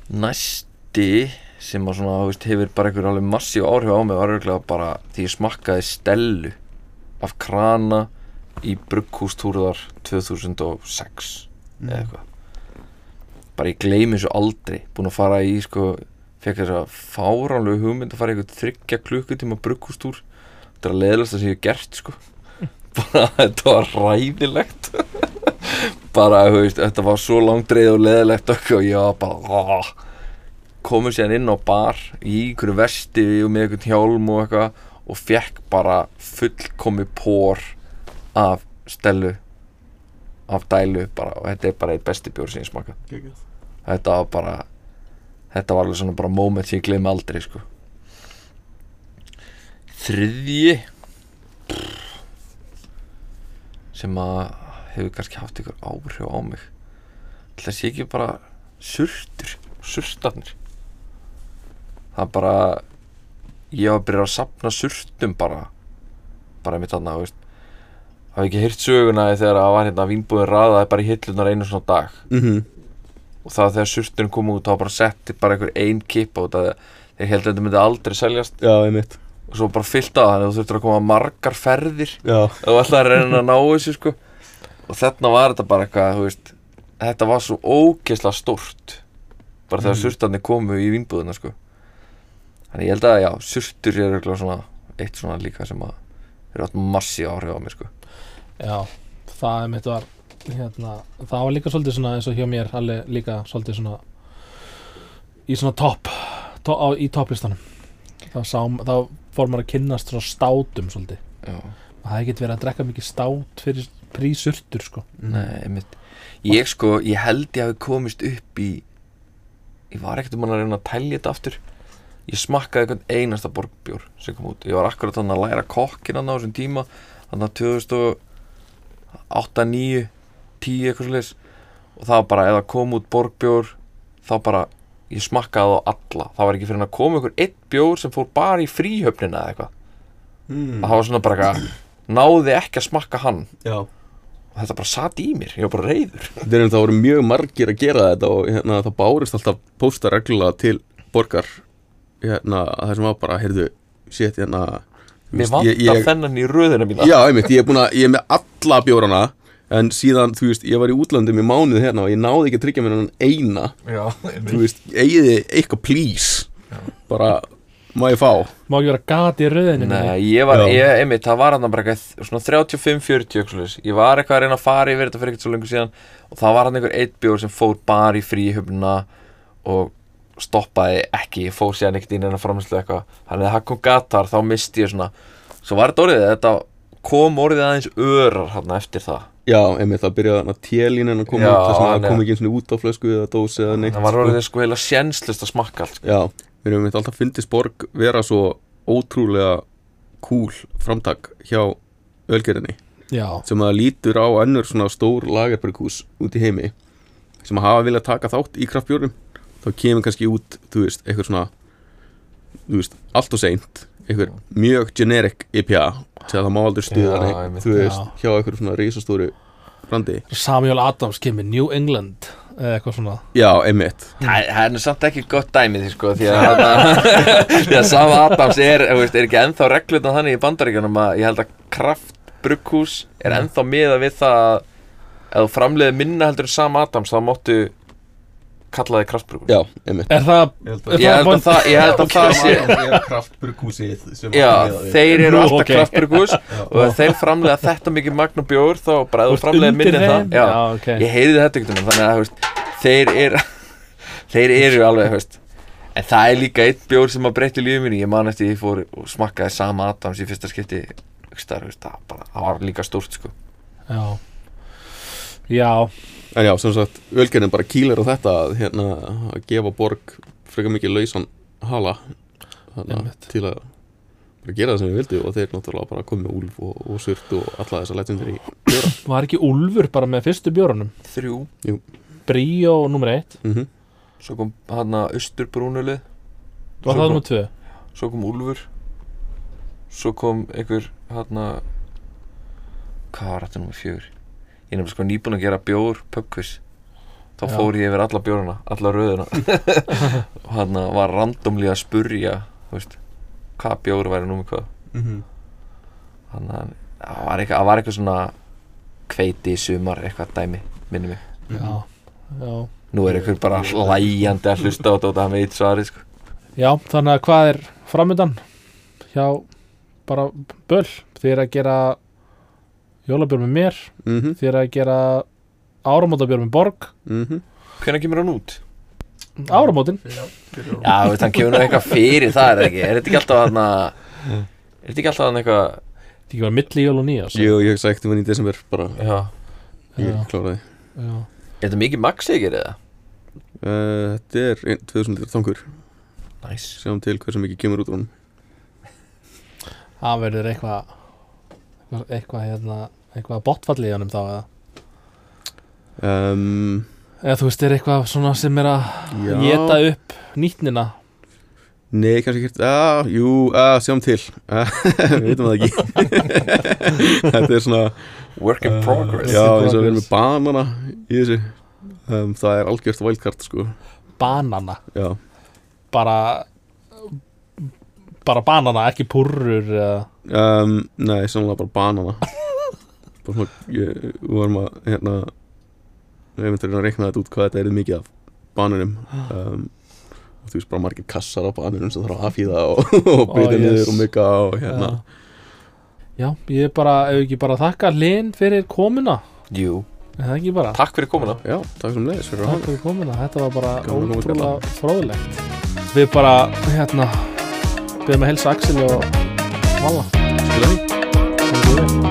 næsti sem að svona, þú veist, hefur bara einhver alveg massíu áhrif á mig var örgulega bara því ég smakkaði stellu af krana í brugghústúrðar 2006 eða eitthvað. Bara ég gleymi þessu aldrei. Búin að fara í sko fekk þess að fáránlegu hugmynd að fara í eitthvað þryggja klukkutíma brugghústúr. Þetta er að leðlast að sé ég gert sko. Bara þetta var ræðilegt bara þú veist þetta var svo langdreið og leðilegt og ég var bara. Komur sér inn á bar í einhverju vesti og með einhvern hjálm og eitthvað og fekk bara fullkomi pór af stelu af dælu bara og þetta er bara eitt besti bjór sem ég smaka þetta var bara þetta var alveg svona bara moment sem ég gleymi aldrei sko. Þriðji sem að hefur kannski haft ykkur áhrif á mig. Ætla sé ekki bara surtur, surtarnir það bara ég var að byrja að sapna surtum bara. Bara mitt veist. Hafi ekki heyrt söguna þegar að var hérna vínbúðin raðaði bara í hillunar einu svona dag. Mm og það þegar surturinn kom út þá bara setti bara einhver ein kip á þetta þeir held að þetta myndi aldrei seljast. Já, einmitt. Og svo bara fyllt á þannig að þú þurftur að koma margar ferðir. Já, og ætlaði að reyna að ná þessu sko. Og þarna var þetta bara eitthvað veist, þetta var svo ógeðslega stórt. Bara þegar Mm. surtarnir komu í vínbúðina sko þannig ég held að já, surtur er eitthvað svona eitt svona líka sem að eru átt massi áhrif á mér sko. Já, það er mitt var hérna, það var líka svolítið svona eins og hjá mér alveg líka svolítið svona í svona topp to, á, í topplistanum. Sá, þá fór maður að kynnast svona státum svolítið. Já, það hefði verið að drekka mikið stát fyrir prísurtur sko. Nei, einmitt. Ég sko, ég held ég hafi komist upp í ég var ekkert um að reyna að tælja þetta aftur ég smakkaði einhvern einasta borgbjór sem kom út, ég var akkurat þannig að læra kokkina á þessum tíma þannig að 2008, 9 10 eitthvað leis og það var bara, ef það kom út borgbjór þá bara, ég smakkaði á alla. Það var ekki fyrir að koma ykkur einn bjór sem fór bara í fríhöfnina eða eitthvað. Mm. það var svona bara eitthvað náði ekki að smakka hann. Já. Og þetta bara satt í mér, ég var bara reyður Þetta það voru mjög margir að gera þetta og hérna, það bárist alltaf pósta reglulega til borgar hérna, það sem var bara, heyrðu, shit, hérna mér vantar þennan í röðina mína. Já, einmitt, ég er búin að, ég er með alla bjórana en síðan, þú veist, ég var í útlandum í mánuð hérna og ég náði ekki að tryggja mér hann eina. Já, þú veist, eigiði eitthvað please? Bara, má ég fá? Má ekki vera gati í rauðinu Nei, ég var, Já. ég, einmitt, það var hann bara eitthvað svona 35-40 eitthvað Ég var eitthvað að reyna að fara yfir þetta fyrir ekkert svo lengur síðan og það var hann einhver eitt bjór sem fór bara í fríhöfnuna og stoppaði ekki, fór síðan ekkert inn en að framherslu eitthvað. Þannig að það kom gatar, þá misti ég svona Svo var þetta orðið, þetta kom orðið aðeins örar hann eftir það. Já, einmitt, það byrjaði að télínin að koma Já, út þess að það kom ekki eins og út á flösku eða dósi eða neitt Það var sko. orðið sko heila sjenslust að smakka allt sko. Já, við erum alltaf fundist borg vera svo ótrúlega cool framtak hjá ölgerinni Já, sem að lítur á önnur svona stór lagerbyrghús út í heimi sem að hafa viljað taka þátt í kraftbjörnum þá kemur kannski út, þú veist, eitthvað svona þú veist, allt og seint eitthvað mjög generic IPA til að það má aldrei stuða einmitt. þú veist, Já. hjá eitthvað svona risastóru brandi Samuel Adams kemur New England eða eitthvað svona. Já, einmitt. Það það er nú samt ekki gott dæmið því sko því að, því að Sam Adams er, veist, er ekki ennþá reglutna þannig í bandaríkjunum að ég held að Kraft Brugghús er ennþá miða við það að ef þú framleiði minna heldur Sam Adams þá máttu kalla þið Kraft Brugghús Já, einmitt. Er það, Ég held að það, ég held að það sé kraftbyrghúsið sem Já, þeir eru alltaf kraftbyrgus og ef þeir framlega þetta mikið magn og bjór þá bara þú framlega minni en það. já, ég heyrði þetta ekkert um þannig að veist, þeir eru þeir eru alveg veist. en það er líka einn bjór sem að breytti lífið mínu. Ég man eftir ég fór og smakkaði sama Adams í fyrsta skipti. Það var líka stórt sko. Já Já, En já, sem sagt, ölgerinn bara kýlir á þetta að, hérna, að gefa borg frekar mikið lausan hala til að bara gera það sem við vildu og þeir náttúrulega bara komið með úlf og, og surt og alla þessa legendir í bjóra. Var ekki Úlfur bara með fyrstu bjórunum? Þrjú, Bríó nummer eitt. Mm svo kom hann að austurbrúnulið Var það nummer tvö. svo kom Úlfur. Svo kom einhver hann að hvað var þetta nummer fjögur ég er nefnilega sko nýbúin að gera bjór pubquiz. Þá Já. fór ég yfir alla bjórana alla röðuna og hann var randomlega að spurja veist, hvað bjór væri nummer hvað. -hmm. þannig að það var eitthvað, var eitthvað svona kveiti sumar eitthvað dæmi minni mig. Já, já. Nú er einhver bara hlæjandi að hlusta á þetta og það veit svarið sko. Já, þannig að hvað er framöndan hjá bara böl er að gera jólabjörn með mér Mm þið er að gera áramótabjörn með borg. Hvenær kemur hann út? áramótin. Já, þú veist, hann kemur nú eitthvað fyrir það, er það ekki? Er þetta ekki alltaf hann Er þetta ekki alltaf hann eitthvað það ekki var milli jól og nýjás Jú, ég hef sagt um hann í desember bara, Já. Ég Já. kláraði. Já. Er þetta mikið maxigir eða? uh, Þetta er ein- 2000 litra þangur Næs sjáum til hversu mikið kemur út úr hann það verður eitthvað eitthvað, eitthvað hérna eitthvað botfall í honum þá eða? Um, eða þú veist, er eitthvað svona sem er að Já, geta upp nýtnina? Nei, kannski ekki Já, jú, uh, sjáum til. Uh, Við veitum það ekki. Þetta er svona Work in progress. Já, eins og við erum með banana í þessu. Um, Það er algjört wildcard sko. Banana? Já, bara bara banana, ekki purrur eða? Um, nei, sannlega bara banana. Bara svona, ég, við varum að hérna Við að reyna að reikna þetta út hvað þetta er mikið af bananum um, og þú veist bara margir kassar á bananum sem þarf að afhýða og, og byrja yes. niður og mygga og hérna. Já, ég er bara, ef ekki bara þakka Linn fyrir komuna? Jú. Er það ekki bara? Takk fyrir komuna. Já, takk sem leiðis fyrir að Takk fyrir komuna, þetta var bara til ótrúlega fróðlegt. Við bara, hérna Byrðum að helsa Axel og Vala hafa Sem þú veit